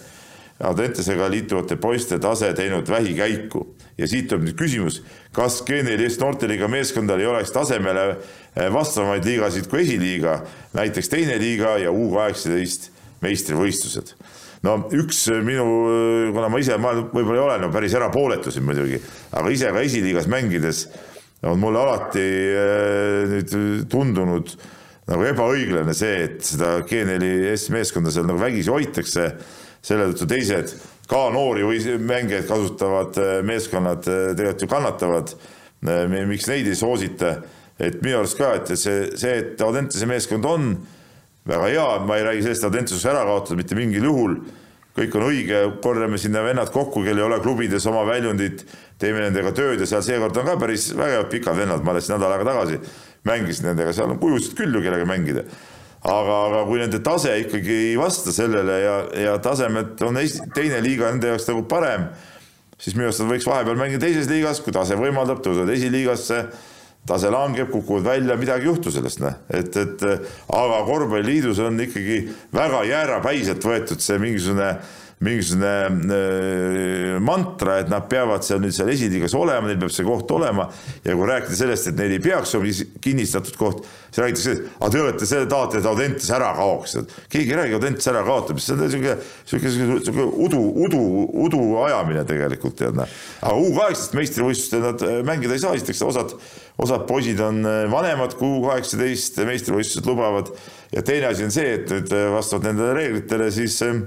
Audentesega liituvate poiste tase teinud vähikäiku ja siit tuleb nüüd küsimus, kas G14 noorteliiga meeskondadel ei oleks tasemele eh, vastavamaid liigasid kui esiliiga, näiteks teine liiga ja U kaheksateist meistrivõistlused no üks minu, kuna ma ise, ma võib-olla ei ole no päris erapooletu siin muidugi, aga ise ka esiliigas mängides on mulle alati äh, nüüd tundunud nagu ebaõiglane see, et seda G4S meeskonda seal nagu vägisi hoitakse, selle tõttu teised ka noori või mängijaid kasutavad äh, meeskonnad äh, tegelikult ju kannatavad. miks neid ei soosita, et minu arust ka, et see, see, et Audentese meeskond on väga hea, ma ei räägi sellest, et Audentsus ära kaotada mitte mingil juhul. kõik on õige, korjame sinna vennad kokku, kel ei ole klubides oma väljundit, teeme nendega tööd ja seal seekord on ka päris vägevad pikad vennad, ma alles nädal aega tagasi mängisin nendega, seal on kujusid küll ju, kellega mängida. aga, aga kui nende tase ikkagi ei vasta sellele ja, ja tasemed on esi, teine liiga nende jaoks nagu parem, siis minu arust nad võiks vahepeal mängida teises liigas, kui tase võimaldab, tõusevad esiliigasse tase langeb, kukuvad välja, midagi ei juhtu sellest, noh, et, et aga korvpalliliidus on ikkagi väga jäärapäiselt võetud see mingisugune mingisugune äh, mantra, et nad peavad seal nüüd seal esiliigas olema, neil peab see koht olema ja kui rääkida sellest, et neil ei peaks olema kinnistatud koht, siis räägitakse, et te olete selle tahate, et Audentes ära kaoks. keegi ei räägi Audentes ära kaotamist, see on niisugune, niisugune, niisugune udu, udu, udu ajamine tegelikult tead noh. aga U kaheksateist meistrivõistlustel nad äh, mängida ei saa, esiteks osad osad poisid on äh, vanemad kui kaheksateist, meistrivõistlused lubavad. Ja teine asi on see, et nüüd äh, vastavalt nendele reeglitele siis äh,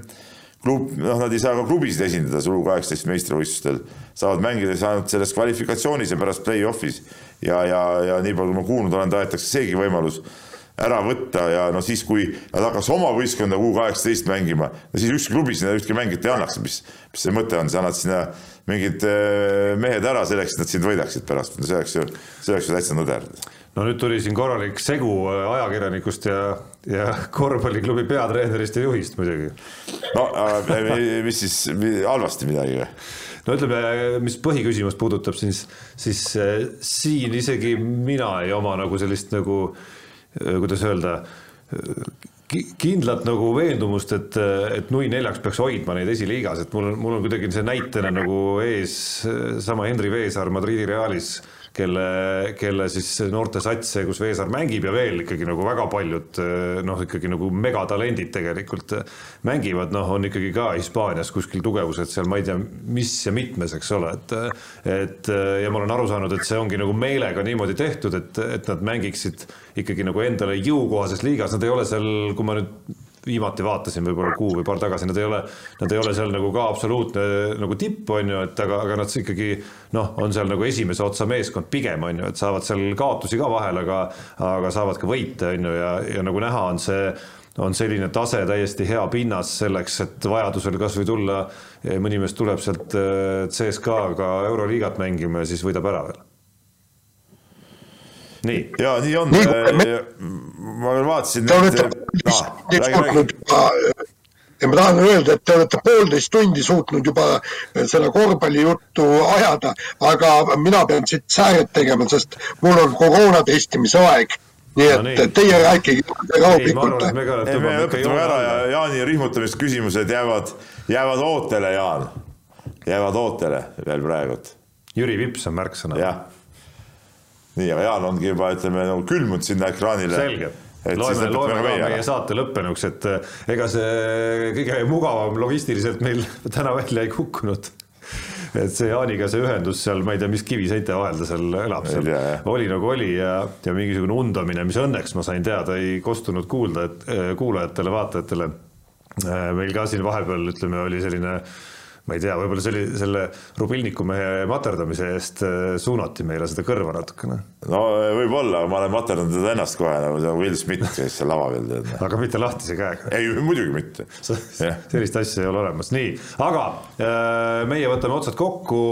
klub, noh, nad ei saa ka klubisid esindada sul kaheksateist meistrivõistlustel, saavad mängida ainult selles kvalifikatsioonis ja pärast play-off'is. Ja, ja, ja nii palju, kui ma kuulnud olen, tahetakse seegi võimalus ära võtta ja no siis, kui nad hakkaks oma võistkonda U kaheksateist mängima, no siis ükski klubi sinna ühtki mängijat ei annaks, mis, mis see mõte on, sa annad sinna mingid äh, mehed ära selleks, et nad sind võidaksid pärast, see oleks ju, see oleks ju täitsa nõder. no nüüd tuli siin korralik segu äh, ajakirjanikust ja, ja korvpalliklubi peatreenerist ja juhist muidugi. no mis siis, halvasti midagi või? no ütleme, mis põhiküsimust puudutab, siis, siis äh, siin isegi mina ei oma nagu sellist nagu äh, Äh, kuidas öelda, kindlat nagu veendumust, et, et nui neljaks peaks hoidma neid esiliigas, et mul on, mul on kuidagi see näitena nagu ees sama Henri Veesaar Madridi Realis kelle, kelle siis noorte sats, kus Veesaar mängib ja veel ikkagi nagu väga paljud noh, ikkagi nagu megatalendid tegelikult mängivad, noh, on ikkagi ka Hispaanias kuskil tugevused seal, ma ei tea, mis ja mitmes, eks ole, et et ja ma olen aru saanud, et see ongi nagu meelega niimoodi tehtud, et, et nad mängiksid ikkagi nagu endale jõukohases liigas, nad ei ole seal, kui ma nüüd viimati vaatasin võib-olla kuu või paar tagasi, nad ei ole, nad ei ole seal nagu ka absoluutne nagu tipp, on ju, et aga, aga nad ikkagi noh, on seal nagu esimese otsa meeskond pigem on ju, et saavad seal kaotusi ka vahel, aga, aga saavad ka võite, on ju, ja, ja nagu näha, on see on selline tase täiesti hea pinnas selleks, et vajadusel kasvõi tulla, mõni mees tuleb sealt äh, CSKA-ga Euroliigat mängima ja siis võidab ära veel nii. ja nii on. Äh, ma veel vaatasin. Te olete suutnud juba ja ma tahan öelda, et te olete poolteist tundi suutnud juba selle korvpallijuttu ajada, aga mina pean siit sääret tegema, sest mul on koroona testimise aeg nii et no, nii. teie rääkige rahulikult. me lõpetame ära ja Jaani rihmutamisküsimused jäävad, jäävad ootele, Jaan. jäävad ootele veel praegu. Jüri Vips on märksõna. jah nii, aga Jaan ongi juba ütleme nagu külmunud sinna ekraanile. selge loeme, loeme ka meie saate lõppenuks, et eh, ega see kõige mugavam logistiliselt meil täna välja ei kukkunud. et see Jaaniga see ühendus seal, ma ei tea, mis kiviseinte vahel ta seal elab seal, oli nagu oli ja, ja mingisugune undamine, mis õnneks ma sain teada, ei kostunud kuulda, et eh, kuulajatele, vaatajatele. Eh, meil ka siin vahepeal ütleme, oli selline äh, ma ei tea, võib-olla see oli selle Rubilniku mehe materdamise eest äh, suunati meile seda kõrva natukene. no võib-olla, ma olen materdanud teda ennast kohe nagu see Will Smith, kes seal lava peal tead. aga mitte lahtise käega? ei, muidugi mitte. sellist asja ei ole olemas, nii, aga äh, meie võtame otsad kokku.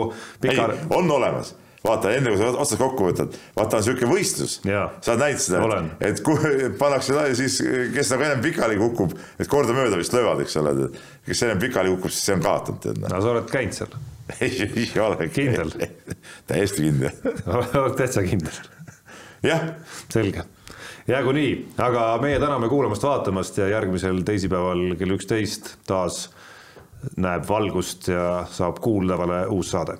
Ei, on olemas vaata enne kui sa otsad kokku võtad, vaata on niisugune võistlus, sa oled näinud seda, et kui pannakse siis, kes nagu ennem pikali kukub, et kordamööda vist löövad, eks ole, kes ennem pikali kukub, siis see on kaotanud, tead. no sa oled käinud seal? ei, ei ole. kindel? täiesti kindel oled täitsa kindel? jah. selge jäägu nii, aga meie täname kuulamast-vaatamast ja järgmisel teisipäeval kell üksteist taas näeb valgust ja saab kuuldavale uus saade